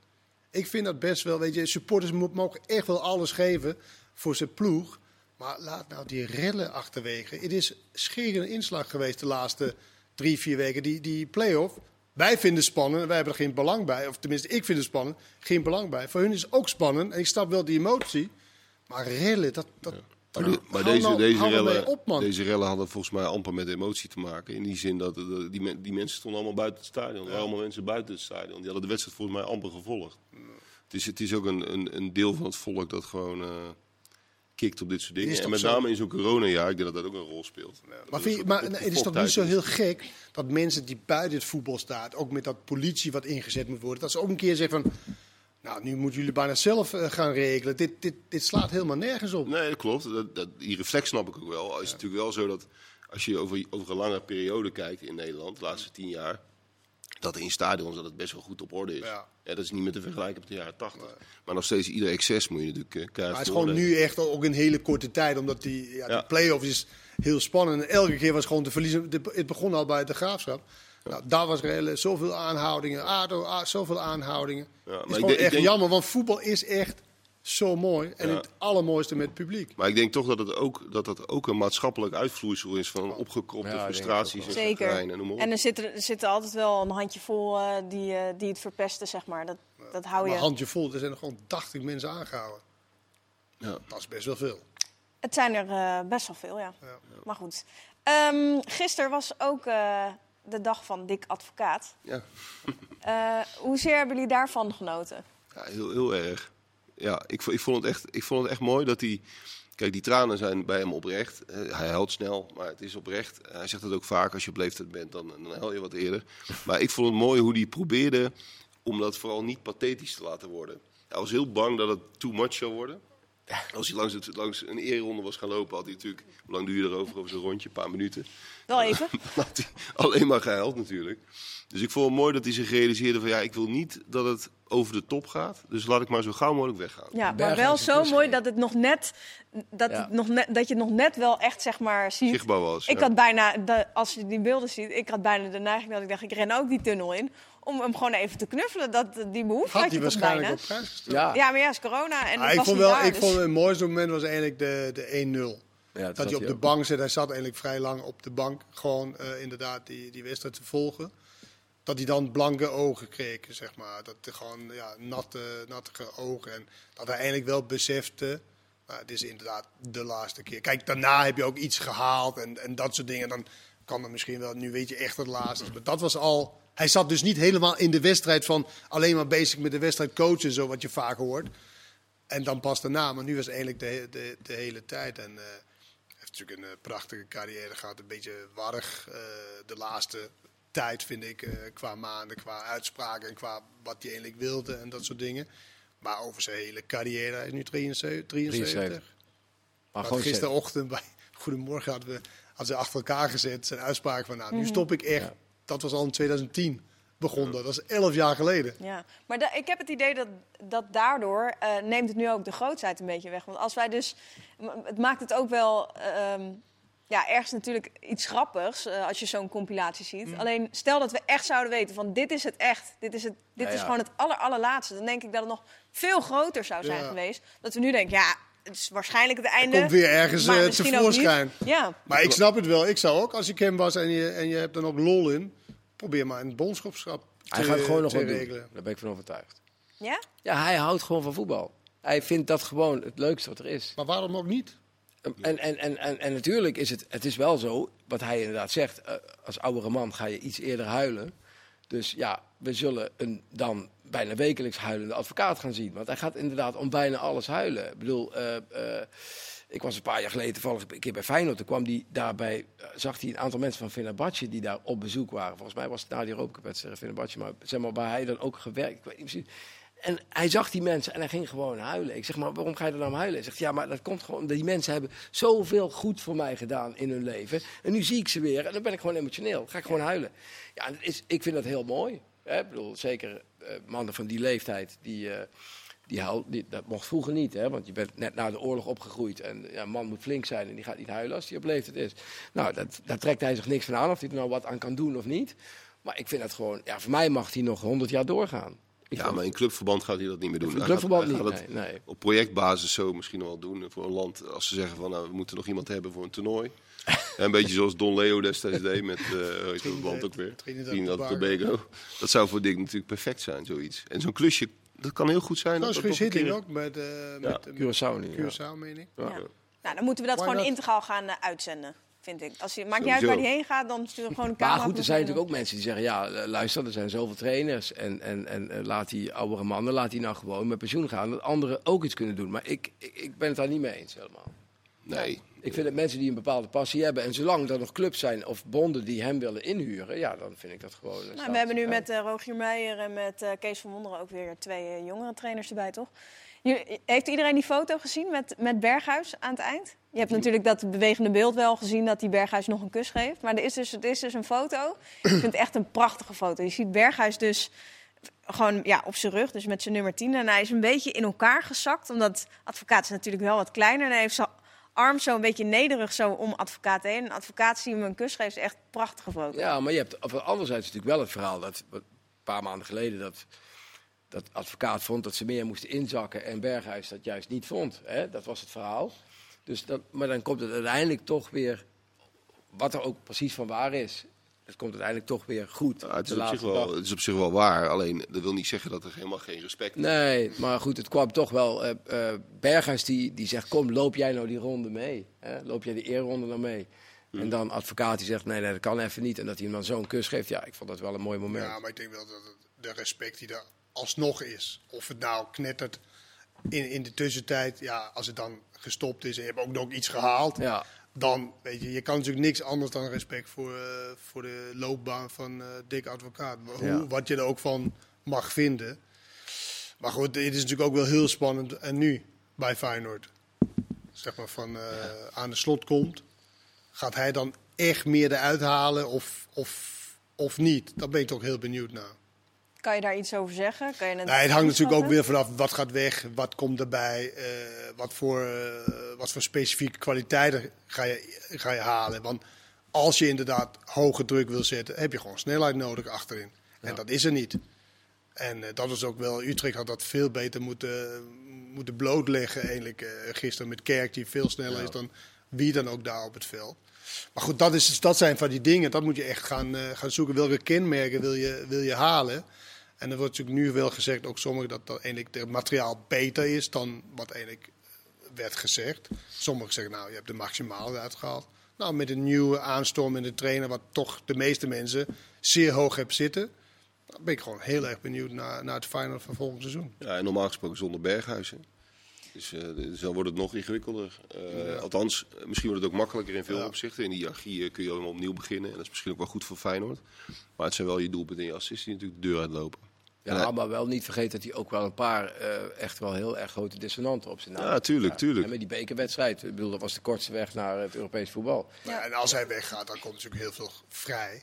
Ik vind dat best wel, weet je, supporters mo- mogen echt wel alles geven voor zijn ploeg. Maar laat nou die rellen achterwege. Het is schierende inslag geweest de laatste drie, vier weken. Die, die play-off. Wij vinden het spannend, wij hebben er geen belang bij. Of tenminste, ik vind het spannend, geen belang bij. Voor hun is het ook spannend. En ik snap wel die emotie. Maar rellen, dat... dat Maar, de- maar hou deze, nou- deze, rellen, op, deze rellen hadden volgens mij amper met emotie te maken. In die zin dat die, die mensen stonden allemaal buiten het stadion. Er waren allemaal mensen buiten het stadion. Die hadden de wedstrijd volgens mij amper gevolgd. Het is, het is ook een, een, een deel van het volk dat gewoon eh kikt op dit soort dingen. En met zo? name in zo'n coronajaar, ik denk dat dat ook een rol speelt. Maar, vind je- maar het is toch niet zo heel gek dat mensen die buiten het voetbal staan, ook met dat politie wat ingezet moet worden, dat ze ook een keer zeggen van, nou nu moeten jullie bijna zelf eh, gaan regelen. Dit, dit, dit slaat helemaal nergens op. Nee, dat klopt. Dat, dat, die reflex snap ik ook wel. Het is natuurlijk wel zo dat als je over, over een lange periode kijkt in Nederland, de laatste tien jaar, dat in stadions dat het best wel goed op orde is. Ja. Ja. dat is niet meer te vergelijken met de jaren tachtig. Maar nog steeds ieder excess moet je natuurlijk eh, Maar het is gewoon nu echt ook een hele korte tijd, omdat die, ja, Ja. die play-off is heel spannend. En elke keer was gewoon te verliezen. Het begon al bij de graafschap. Nou, daar was zoveel aanhoudingen, ADO, zoveel aanhoudingen. maar het ik is gewoon denk- ik echt denk- jammer, want voetbal is echt zo mooi. En Ja. het allermooiste met het publiek. Maar ik denk toch dat het ook, dat dat ook een maatschappelijk uitvloeisel is van opgekropte Ja, frustraties en Zeker. en noem maar op. En er zitten, er zitten altijd wel een handjevol eh die, eh, die het verpesten, zeg maar. Dat, dat hou Maar je. handje vol, er zijn er gewoon 80 mensen aangehouden. Ja. Dat is best wel veel. Het zijn er eh, best wel veel, ja. Ja. Maar goed. Ehm gisteren was ook eh, de dag van Dick Advocaat. Ja. Eh hoezeer hebben jullie daarvan genoten? Ja, heel, heel erg. Ja, ik, ik, vond het echt, ik vond het echt mooi dat hij... Kijk, die tranen zijn bij hem oprecht. Hij huilt snel, maar het is oprecht. Hij zegt het ook vaak, als je op leeftijd bent, dan, dan huil je wat eerder. Maar ik vond het mooi hoe hij probeerde om dat vooral niet pathetisch te laten worden. Hij was heel bang dat het too much zou worden. Als hij langs, het, langs een eerronde was gaan lopen, had hij natuurlijk... Hoe lang duur je erover? Over zo'n rondje? Een paar minuten. Wel even. had hij alleen maar gehuild natuurlijk. Dus ik vond het mooi dat hij zich realiseerde van... ja, ik wil niet dat het over de top gaat. Dus laat ik maar zo gauw mogelijk weggaan. Ja, maar wel zo mooi dat het nog net, dat, Ja. het nog net, dat je het nog net wel echt zeg maar ziet. Zichtbaar was. Ik ja. had bijna, de, als je die beelden ziet, ik had bijna de neiging dat ik dacht, ik ren ook die tunnel in. Om hem gewoon even te knuffelen. Dat, die behoefte Had had hij je waarschijnlijk bijna. op prijs gesteld. Ja, Ja, maar ja, is corona en Ah, het ik was vond wel, daar, ik dus- vond het mooiste moment was eigenlijk de, de 1-0. ja, Dat hij op de bank zit. Hij zat eigenlijk vrij lang op de bank. Gewoon eh, inderdaad die, die wedstrijd te volgen. Dat hij dan blanke ogen kreeg, zeg maar. Dat gewoon ja, natte, nattige ogen. En dat hij eigenlijk wel besefte. Nou, het is inderdaad de laatste keer. Kijk, daarna heb je ook iets gehaald en, en dat soort dingen. Dan kan er misschien wel, nu weet je echt het laatste. Maar dat was al. Hij zat dus niet helemaal in de wedstrijd van alleen maar bezig met de wedstrijd coachen, zo wat je vaak hoort. En dan pas daarna, maar nu was eigenlijk de, de, de hele tijd. En hij heeft natuurlijk een eh, prachtige carrière gehad. Een beetje warrig eh, de laatste tijd, vind ik. eh, qua maanden, qua uitspraken en qua wat hij eigenlijk wilde en dat soort dingen. Maar over zijn hele carrière, hij is nu 73. 73. 73. Maar gewoon gisterochtend bij Goedemorgen hadden we hadden ze achter elkaar gezet. Zijn uitspraak van, nou, nu stop ik echt. Ja. Dat was al in 2010 begonnen. Dat is 11 jaar geleden. Ja, maar da- ik heb het idee dat, dat daardoor eh, neemt het nu ook de grootsheid een beetje weg. Want als wij dus, m- het maakt het ook wel, ehm, ja, ergens natuurlijk iets grappigs eh, als je zo'n compilatie ziet. Mm. Alleen stel dat we echt zouden weten van dit is het echt, dit is, het, dit Ja, is ja. gewoon het aller, allerlaatste. Dan denk ik dat het nog veel groter zou zijn Ja. geweest. Dat we nu denken, ja, het is waarschijnlijk het einde. Komt weer ergens maar eh, tevoorschijn. Ja, Maar ik snap het wel. Ik zou ook, als ik hem was en je, en je hebt dan ook lol in, probeer maar een bondschapschap te, Hij gaat gewoon nog wat doen. regelen. Daar ben ik van overtuigd. ja? Ja, hij houdt gewoon van voetbal. Hij vindt dat gewoon het leukste wat er is. Maar waarom ook niet? En, en, en, en, en natuurlijk is het, het is wel zo, wat hij inderdaad zegt, eh, als oudere man ga je iets eerder huilen. Dus ja, we zullen een dan bijna wekelijks huilende advocaat gaan zien. Want hij gaat inderdaad om bijna alles huilen. Ik bedoel, eh, eh, ik was een paar jaar geleden toevallig een keer bij Feyenoord. Toen kwam die daarbij, zag hij een aantal mensen van Fenerbahce die daar op bezoek waren. Volgens mij was het na die Europa Cup wedstrijd Fenerbahce, maar zeg maar waar hij dan ook gewerkt. Ik weet niet precies. En hij zag die mensen en hij ging gewoon huilen. Ik zeg maar, waarom ga je er nou om huilen? Hij zegt, ja, maar dat komt gewoon die mensen hebben zoveel goed voor mij gedaan in hun leven. En nu zie ik ze weer en dan ben ik gewoon emotioneel. Dan ga ik gewoon huilen. Ja, het is, ik vind dat heel mooi. Hè? Ik bedoel, zeker eh, mannen van die leeftijd, die, eh, die huil, die, dat mocht vroeger niet. Hè? Want je bent net na de oorlog opgegroeid en ja, een man moet flink zijn en die gaat niet huilen als hij op leeftijd is. Nou, dat, daar trekt hij zich niks van aan of hij er nou wat aan kan doen of niet. Maar ik vind dat gewoon, ja, voor mij mag hij nog 100 jaar doorgaan. Ik Ja, maar in clubverband gaat hij dat niet meer doen. in Hij clubverband gaat- hij niet. gaat Nee, nee. op projectbasis zo misschien wel doen voor een land. Als ze zeggen van nou, we moeten nog iemand hebben voor een toernooi. Een beetje zoals Don Leo destijds deed met uh, dat land ook weer. Trinidad Tobago. Dat zou voor Dick natuurlijk perfect zijn, zoiets. En zo'n klusje, dat kan heel goed zijn. Dat is Hitting ook met, eh met, met Curaçao ja. Curaçao, meen ik. Ja. Ja. Nou, dan moeten we dat Why gewoon not? integraal gaan eh, uitzenden, vind ik. Als je, maakt niet uit waar die heen gaat, dan we gewoon een camera. Maar goed, er zijn natuurlijk ook mensen die zeggen: ja, eh, luister, er zijn zoveel trainers. En, en, en eh, laat die oudere mannen, laat die nou gewoon met pensioen gaan. Dat anderen ook iets kunnen doen. Maar ik, ik, ik ben het daar niet mee eens helemaal. Nee, Ik vind dat mensen die een bepaalde passie hebben. En zolang er nog clubs zijn of bonden die hem willen inhuren, ja, dan vind ik dat gewoon. Nou, we hebben nu met eh, Rogier Meijer en met Kees van Wonderen ook weer twee jongere trainers erbij, toch? Heeft iedereen die foto gezien met, met Berghuis aan het eind? Je hebt natuurlijk dat bewegende beeld wel gezien dat die Berghuis nog een kus geeft. Maar er is dus, er is dus een foto. Ik vind het echt een prachtige foto. Je ziet Berghuis dus gewoon ja, op zijn rug, dus met zijn nummer 10. En hij is een beetje in elkaar gezakt, omdat advocaat is natuurlijk wel wat kleiner. En hij heeft zijn arm zo een beetje nederig zo om advocaat heen. En advocaat zie hem een kus geeft, is echt een prachtige foto. Ja, maar je hebt anderzijds natuurlijk wel het verhaal dat een paar maanden geleden dat dat advocaat vond dat ze meer moesten inzakken en Berghuis dat juist niet vond. Hè? Dat was het verhaal. Dus dat, maar dan komt het uiteindelijk toch weer, wat er ook precies van waar is, het komt uiteindelijk toch weer goed. Het, is op zich wel, dag. het is op zich wel waar. Alleen, dat wil niet zeggen dat er helemaal geen respect is. Nee, maar goed, het kwam toch wel. eh eh, Berghuis die, die zegt: Kom, loop jij nou die ronde mee? Hè? Loop jij de eerronde nou mee? En dan advocaat die zegt: Nee, nee, dat kan even niet. En dat hij hem dan zo'n kus geeft. Ja, ik vond dat wel een mooi moment. Ja, maar ik denk wel dat het- de respect die daar alsnog is. Of het nou knettert in, in de tussentijd, ja, als het dan gestopt is en je hebt ook nog iets gehaald, Ja. dan weet je, je kan natuurlijk niks anders dan respect voor, eh, voor de loopbaan van eh Dick Advocaat. Hoe, Ja. Wat je er ook van mag vinden. Maar goed, dit is natuurlijk ook wel heel spannend. En nu bij Feyenoord, zeg maar van eh, aan de slot komt, gaat hij dan echt meer eruit halen of, of, of niet? Daar ben ik toch heel benieuwd naar. Kan je daar iets over zeggen? Kan je het Nee, het hangt natuurlijk ook weer vanaf wat gaat weg, wat komt erbij, eh, wat, voor, eh, wat voor specifieke kwaliteiten ga je, ga je halen. Want als je inderdaad hoge druk wil zetten, heb je gewoon snelheid nodig achterin. En dat is er niet. En eh, dat is ook wel, Utrecht had dat veel beter moeten, moeten blootleggen eigenlijk eh, gisteren met Kerk, die veel sneller is dan wie dan ook daar op het veld. Maar goed, dat, is, dat zijn van die dingen, dat moet je echt gaan, eh, gaan zoeken. Welke kenmerken wil je, wil je halen? En er wordt natuurlijk nu wel gezegd, ook sommigen, dat, dat eigenlijk het materiaal beter is dan wat eigenlijk werd gezegd. Sommigen zeggen, nou, je hebt de maximale uitgehaald. Nou, met een nieuwe aanstorm in de trainer, wat toch de meeste mensen zeer hoog hebt zitten. Dan ben ik gewoon heel erg benieuwd naar, naar het final van volgend seizoen. Ja, en normaal gesproken zonder Berghuizen. Dus, eh, dus dan wordt het nog ingewikkelder. Eh, Althans, eh, misschien wordt het ook makkelijker in veel Ja. opzichten. In die hiërarchie eh, kun je allemaal opnieuw beginnen. En dat is misschien ook wel goed voor Feyenoord. Maar het zijn wel je doelpunten en je assists die natuurlijk de deur uitlopen. Ja, maar wel niet vergeten dat hij ook wel een paar eh, echt wel heel erg grote dissonanten op zijn naam Ja, tuurlijk, tuurlijk. En met die bekerwedstrijd, ik bedoel, dat was de kortste weg naar het Europees voetbal. Ja. En als hij weggaat, dan komt natuurlijk heel veel vrij.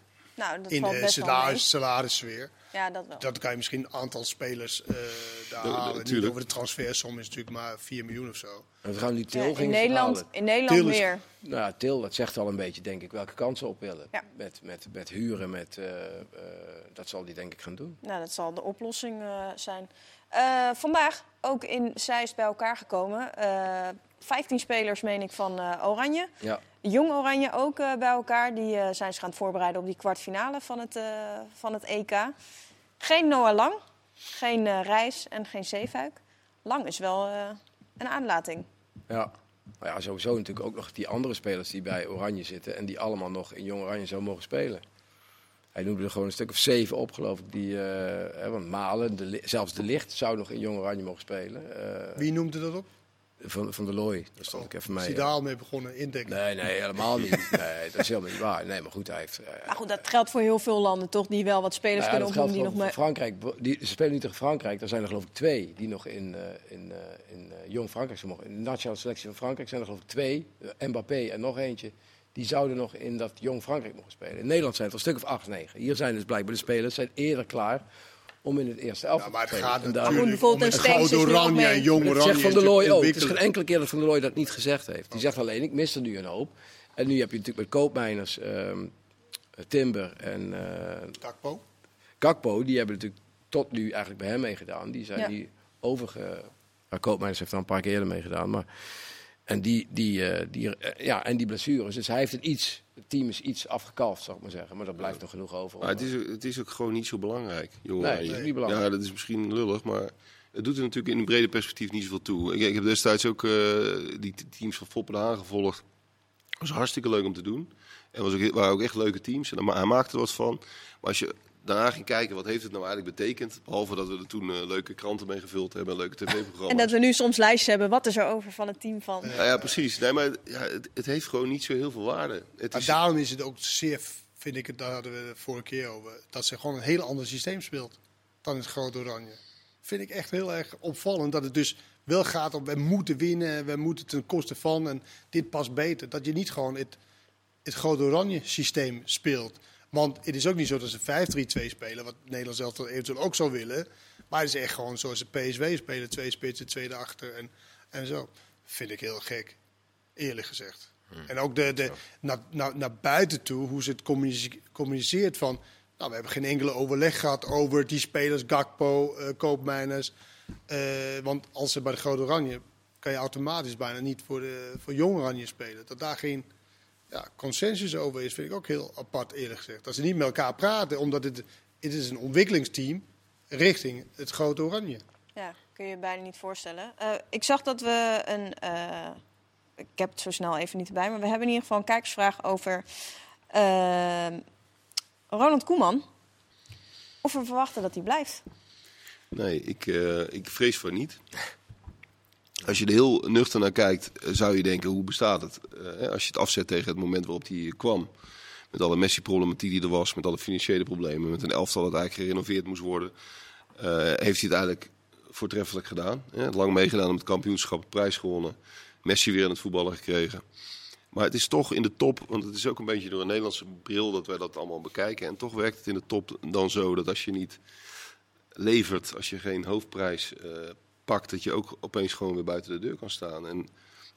Nou, dat In valt de best salaris, salarissfeer. Ja, dat wel. Dat kan je misschien een aantal spelers eh daar halen. Over de transfersom is natuurlijk maar 4 miljoen of zo. En we gaan nu Ja, Til in, Nederland, in Nederland Til is- meer. Nou, ja, Til, dat zegt al een beetje, denk ik, welke kansen op willen. Ja. Met, met, met huren, met, eh, eh, dat zal hij denk ik gaan doen. Nou, dat zal de oplossing eh, zijn. Eh, vandaag ook in Zeist bij elkaar gekomen. Eh 15 spelers, meen ik, van eh, Oranje. Ja, Jong Oranje ook eh, bij elkaar. Die eh, zijn zich aan het voorbereiden op die kwartfinale van het, eh, van het EK. Geen Noah Lang, geen Reis en geen Zeefuik. Lang is wel eh, een aanlating. ja. Maar ja, sowieso natuurlijk ook nog die andere spelers die bij Oranje zitten en die allemaal nog in Jong Oranje zouden mogen spelen. Hij noemde er gewoon een stuk of zeven op, geloof ik. Die, eh, hè, want Malen, de, zelfs de Licht zou nog in Jong Oranje mogen spelen. Eh, Wie noemde dat op? Van, van de Looy, daar stond ik even Is mee. hij daar al mee begonnen indekken? Nee, nee, helemaal niet. Nee, dat is helemaal niet waar. Nee, maar goed, hij heeft... eh, Maar goed, dat geldt voor heel veel landen toch? Die wel wat spelers nou ja, kunnen geldt die nog voor Frankrijk. Die, ze spelen nu tegen Frankrijk. Er zijn er geloof ik twee die nog in, eh, in, eh, in eh, Jong Frankrijk zijn mogen. In de nationale selectie van Frankrijk zijn er geloof ik twee. Mbappé en nog eentje. Die zouden nog in dat Jong Frankrijk mogen spelen. In Nederland zijn het er een stuk of acht, negen. Hier zijn dus blijkbaar de spelers zijn eerder klaar om in het eerste elftal Ja, maar het te spelen. gaat En bijvoorbeeld om een oranje en jong oranje. zegt Van der Looy ook. Het is geen enkele keer dat Van der Looy dat niet gezegd heeft. Die zegt alleen, ik mis er nu een hoop. En nu heb je natuurlijk met Koopmeiners, ehm, Timber en eh, Gakpo. Gakpo, die hebben natuurlijk tot nu eigenlijk bij hem meegedaan. Die zijn Ja. die overge... Ja, Koopmeiners heeft er een paar keer eerder meegedaan. Maar... En die, die, eh, die, eh, ja, en die blessures. Dus hij heeft het iets... Het team is iets afgekalfd, zou ik maar zeggen. Maar daar blijft nog genoeg over. Maar het is, het is ook gewoon niet zo belangrijk. jongen. Nee, het is niet belangrijk. Ja, dat is misschien lullig, maar het doet er natuurlijk in een brede perspectief niet zoveel toe. Ik, ik heb destijds ook eh, die teams van Foppen gevolgd. was hartstikke leuk om te doen. En was ook, waren ook echt leuke teams. En hij maakte er wat van. Maar als je daarna ging kijken, wat heeft het nou eigenlijk betekend? Behalve dat we er toen eh, leuke kranten mee gevuld hebben en leuke tv-programma's. En dat we nu soms lijstjes hebben. Wat is er over van het team van... Ja, ja, precies. Nee, maar ja, het, het heeft gewoon niet zo heel veel waarde. Het Maar is, daarom is het ook zeer, vind ik het, daar hadden we de vorige keer over, dat ze gewoon een heel ander systeem speelt dan het Groot Oranje. Vind ik echt heel erg opvallend dat het dus wel gaat om we moeten winnen, we moeten ten koste van en dit past beter. Dat je niet gewoon het, het Groot Oranje systeem speelt. Want het is ook niet zo dat ze 5-3-2 spelen, wat Nederland zelf eventueel ook zou willen. Maar het is echt gewoon zoals de PSW spelen, twee spitsen, tweede achter en, en zo. Vind ik heel gek, eerlijk gezegd. En ook de, de, naar, naar, naar buiten toe, hoe ze het communice- communiceert van... Nou, we hebben geen enkele overleg gehad over die spelers, Gakpo, eh Koopmeiners. Eh, want als ze bij de Grote Oranje, kan je automatisch bijna niet voor, de, voor Jong Oranje spelen. Dat daar geen ja, consensus over is, vind ik ook heel apart eerlijk gezegd. Dat ze niet met elkaar praten, omdat het, het is een ontwikkelingsteam richting het Grote Oranje. Ja, kun je je bijna niet voorstellen. Eh, ik zag dat we een. eh, ik heb het zo snel even niet bij, maar we hebben in ieder geval een kijkersvraag over eh, Ronald Koeman. Of we verwachten dat hij blijft. Nee, ik, eh, ik vrees voor niet. Als je er heel nuchter naar kijkt, eh, zou je denken, hoe bestaat het? Eh, als je het afzet tegen het moment waarop hij kwam. Met alle Messi-problematiek die er was, met alle financiële problemen, met een elftal dat eigenlijk gerenoveerd moest worden. eh, heeft hij het eigenlijk voortreffelijk gedaan. Lang meegedaan om het kampioenschap, prijs gewonnen. Messi weer in het voetballen gekregen. Maar het is toch in de top, want het is ook een beetje door een Nederlandse bril dat wij dat allemaal bekijken. En toch werkt het in de top dan zo dat als je niet levert, als je geen hoofdprijs pakt, dat je ook opeens gewoon weer buiten de deur kan staan. En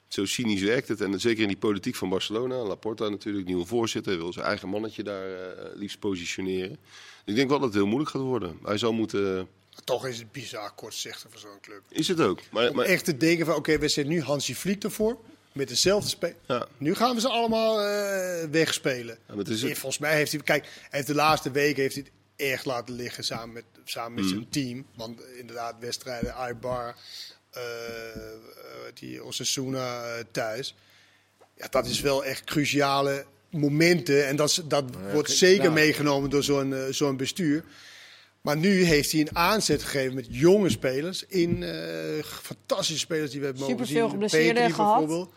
zo cynisch werkt het. En zeker in die politiek van Barcelona, Laporta natuurlijk, nieuwe voorzitter, wil zijn eigen mannetje daar eh, liefst positioneren. Ik denk wel dat het heel moeilijk gaat worden. Hij zal moeten. Toch is het bizar kortzichtig voor zo'n club. Is het ook. Maar, maar echt te denken van, oké, we zetten nu Hansi Vliek ervoor. Met dezelfde speler. Ja. Nu gaan we ze allemaal eh, wegspelen. Ja, het Volgens mij heeft hij, kijk, heeft de laatste weken heeft hij echt laten liggen samen met, samen met Mm. zijn team. Want inderdaad, wedstrijden, Aibar, eh eh, die Osasuna eh, thuis. Ja, dat is wel echt cruciale momenten. En dat, dat wordt ja. zeker meegenomen door zo'n zo'n bestuur. Maar nu heeft hij een aanzet gegeven met jonge spelers. In eh, fantastische spelers die we hebben mogen Superveel zien. geblesseerden gehad. bijvoorbeeld.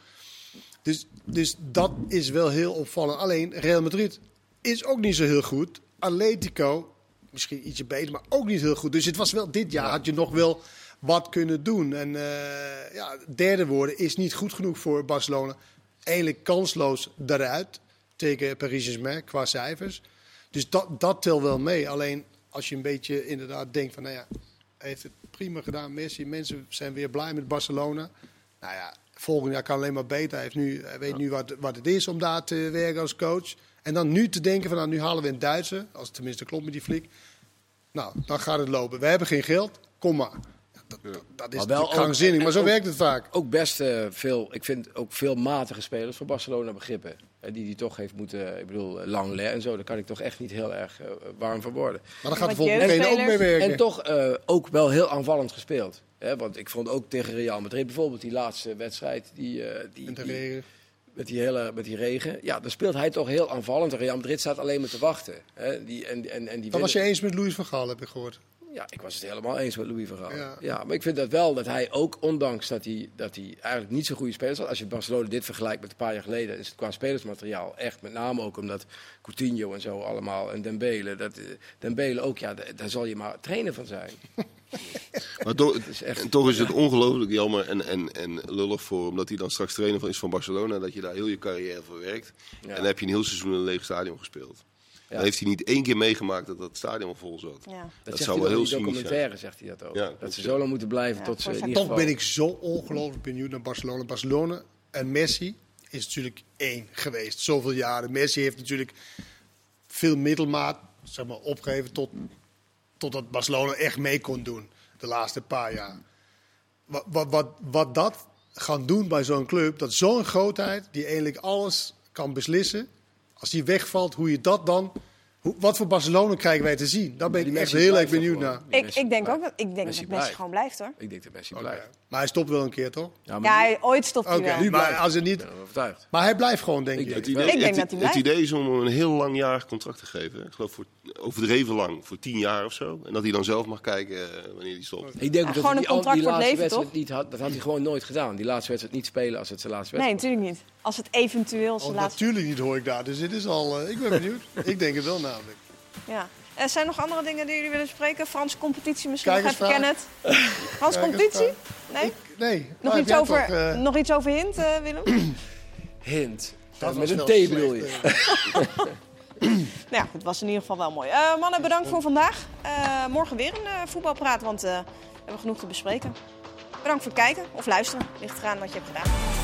Dus, dus dat is wel heel opvallend. Alleen Real Madrid is ook niet zo heel goed. Atletico, misschien ietsje beter, maar ook niet heel goed. Dus het was wel dit jaar had je nog wel wat kunnen doen. En eh, ja, derde worden is niet goed genoeg voor Barcelona. Eigenlijk kansloos eruit tegen Paris Saint-Germain qua cijfers. Dus dat, dat telt wel mee. Alleen als je een beetje inderdaad denkt van, nou ja, hij heeft het prima gedaan. Messi, mensen zijn weer blij met Barcelona. Nou ja, volgend jaar kan alleen maar beter. Hij, heeft nu, hij weet nu wat, wat het is om daar te werken als coach. En dan nu te denken van, nou, nu halen we een Duitser. Als het tenminste klopt met die flik. Nou, dan gaat het lopen. We hebben geen geld, kom maar. Dat, dat, dat is Maar wel krankzinnig, maar zo ook- werkt het vaak. Ook best eh, veel, ik vind ook veel matige spelers voor Barcelona begrippen. Hè, die die toch heeft moeten, ik bedoel, Langley en zo, daar kan ik toch echt niet heel erg eh, warm van worden. Maar dan gaat de volgende ook mee werken. En toch eh, ook wel heel aanvallend gespeeld. Hè, want ik vond ook tegen Real Madrid bijvoorbeeld die laatste wedstrijd, die, eh, die, die-. Met, die hele, met die regen. Ja, dan speelt hij toch heel aanvallend. En Real Madrid staat alleen maar te wachten. Hè, die, en, en, en die Dat was je eens met Louis van Gaal, heb ik gehoord. Ja, ik was het helemaal eens met Louis van Gaal. Ja. Ja. maar ik vind dat wel dat hij ook, ondanks dat hij, dat hij eigenlijk niet zo goede spelers had. Als je Barcelona dit vergelijkt met een paar jaar geleden, is het qua spelersmateriaal echt. Met name ook omdat Coutinho en zo allemaal en Dembele. Dat, eh, Dembele ook, ja, da- daar zal je maar trainer van zijn. Maar toch, is echt- en toch is het ongelooflijk jammer en, en, en lullig voor, omdat hij dan straks trainer van is van Barcelona, dat je daar heel je carrière voor werkt. Ja. En dan heb je een heel seizoen in een leeg stadion gespeeld. Ja. Dan heeft hij niet één keer meegemaakt dat dat stadion vol zat. Ja. Dat, Dat zou wel heel cynisch documentaire, zegt hij dat ook. Ja, dat ze zo lang moeten blijven Ja, tot ze in ieder Toch geval... ben ik zo ongelooflijk benieuwd naar Barcelona. Barcelona en Messi is natuurlijk één geweest. Zoveel jaren. Messi heeft natuurlijk veel middelmaat zeg maar, opgegeven tot, totdat Barcelona echt mee kon doen. De laatste paar jaar. Wat, wat, wat, wat dat gaan doen bij zo'n club, dat zo'n grootheid die eigenlijk alles kan beslissen. Als die wegvalt, hoe je dat dan... Hoe, wat voor Barcelona krijgen wij te zien? Daar ben ik echt heel erg benieuwd naar. Ik, ik denk blijft. ook dat, ik denk Messi dat Messi blijft. gewoon blijft hoor. Ik denk dat Messi blijft. Maar hij stopt wel een keer, toch? Ja, maar Ja, hij- ooit stopt hij wel. Nu maar blijft. als het ik niet... Maar hij blijft gewoon, denk Ik ik. denk Het idee, Ik denk het, dat hij het blijft. idee is om hem een heel langjarig contract te geven. Ik geloof voor, overdreven lang, voor tien jaar of zo. En dat hij dan zelf mag kijken eh, wanneer hij stopt. Ik denk Ja, dat gewoon hij een die, al- contract die voor het laatste leven, wedstrijd toch? niet had. Dat had hij gewoon nooit gedaan. Die laatste wedstrijd niet spelen als het zijn laatste Nee, wedstrijd natuurlijk niet. Als het eventueel Oh, zijn laatste... natuurlijk niet hoor ik daar. Dus dit is al. eh, ik ben benieuwd. ik denk het wel namelijk. Ja. Er zijn nog andere dingen die jullie willen bespreken? Franse competitie misschien nog kennen. Franse competitie? Nee? Ik, nee. Nog, heb iets over, toch, eh, nog iets over hint, Willem? Hint. dat met een T bedoel je. nou ja, het was in ieder geval wel mooi. Eh, mannen, bedankt voor vandaag. Eh, morgen weer een eh, voetbalpraat, want we hebben genoeg te bespreken. Bedankt voor het kijken of luisteren. Ligt eraan wat je hebt gedaan.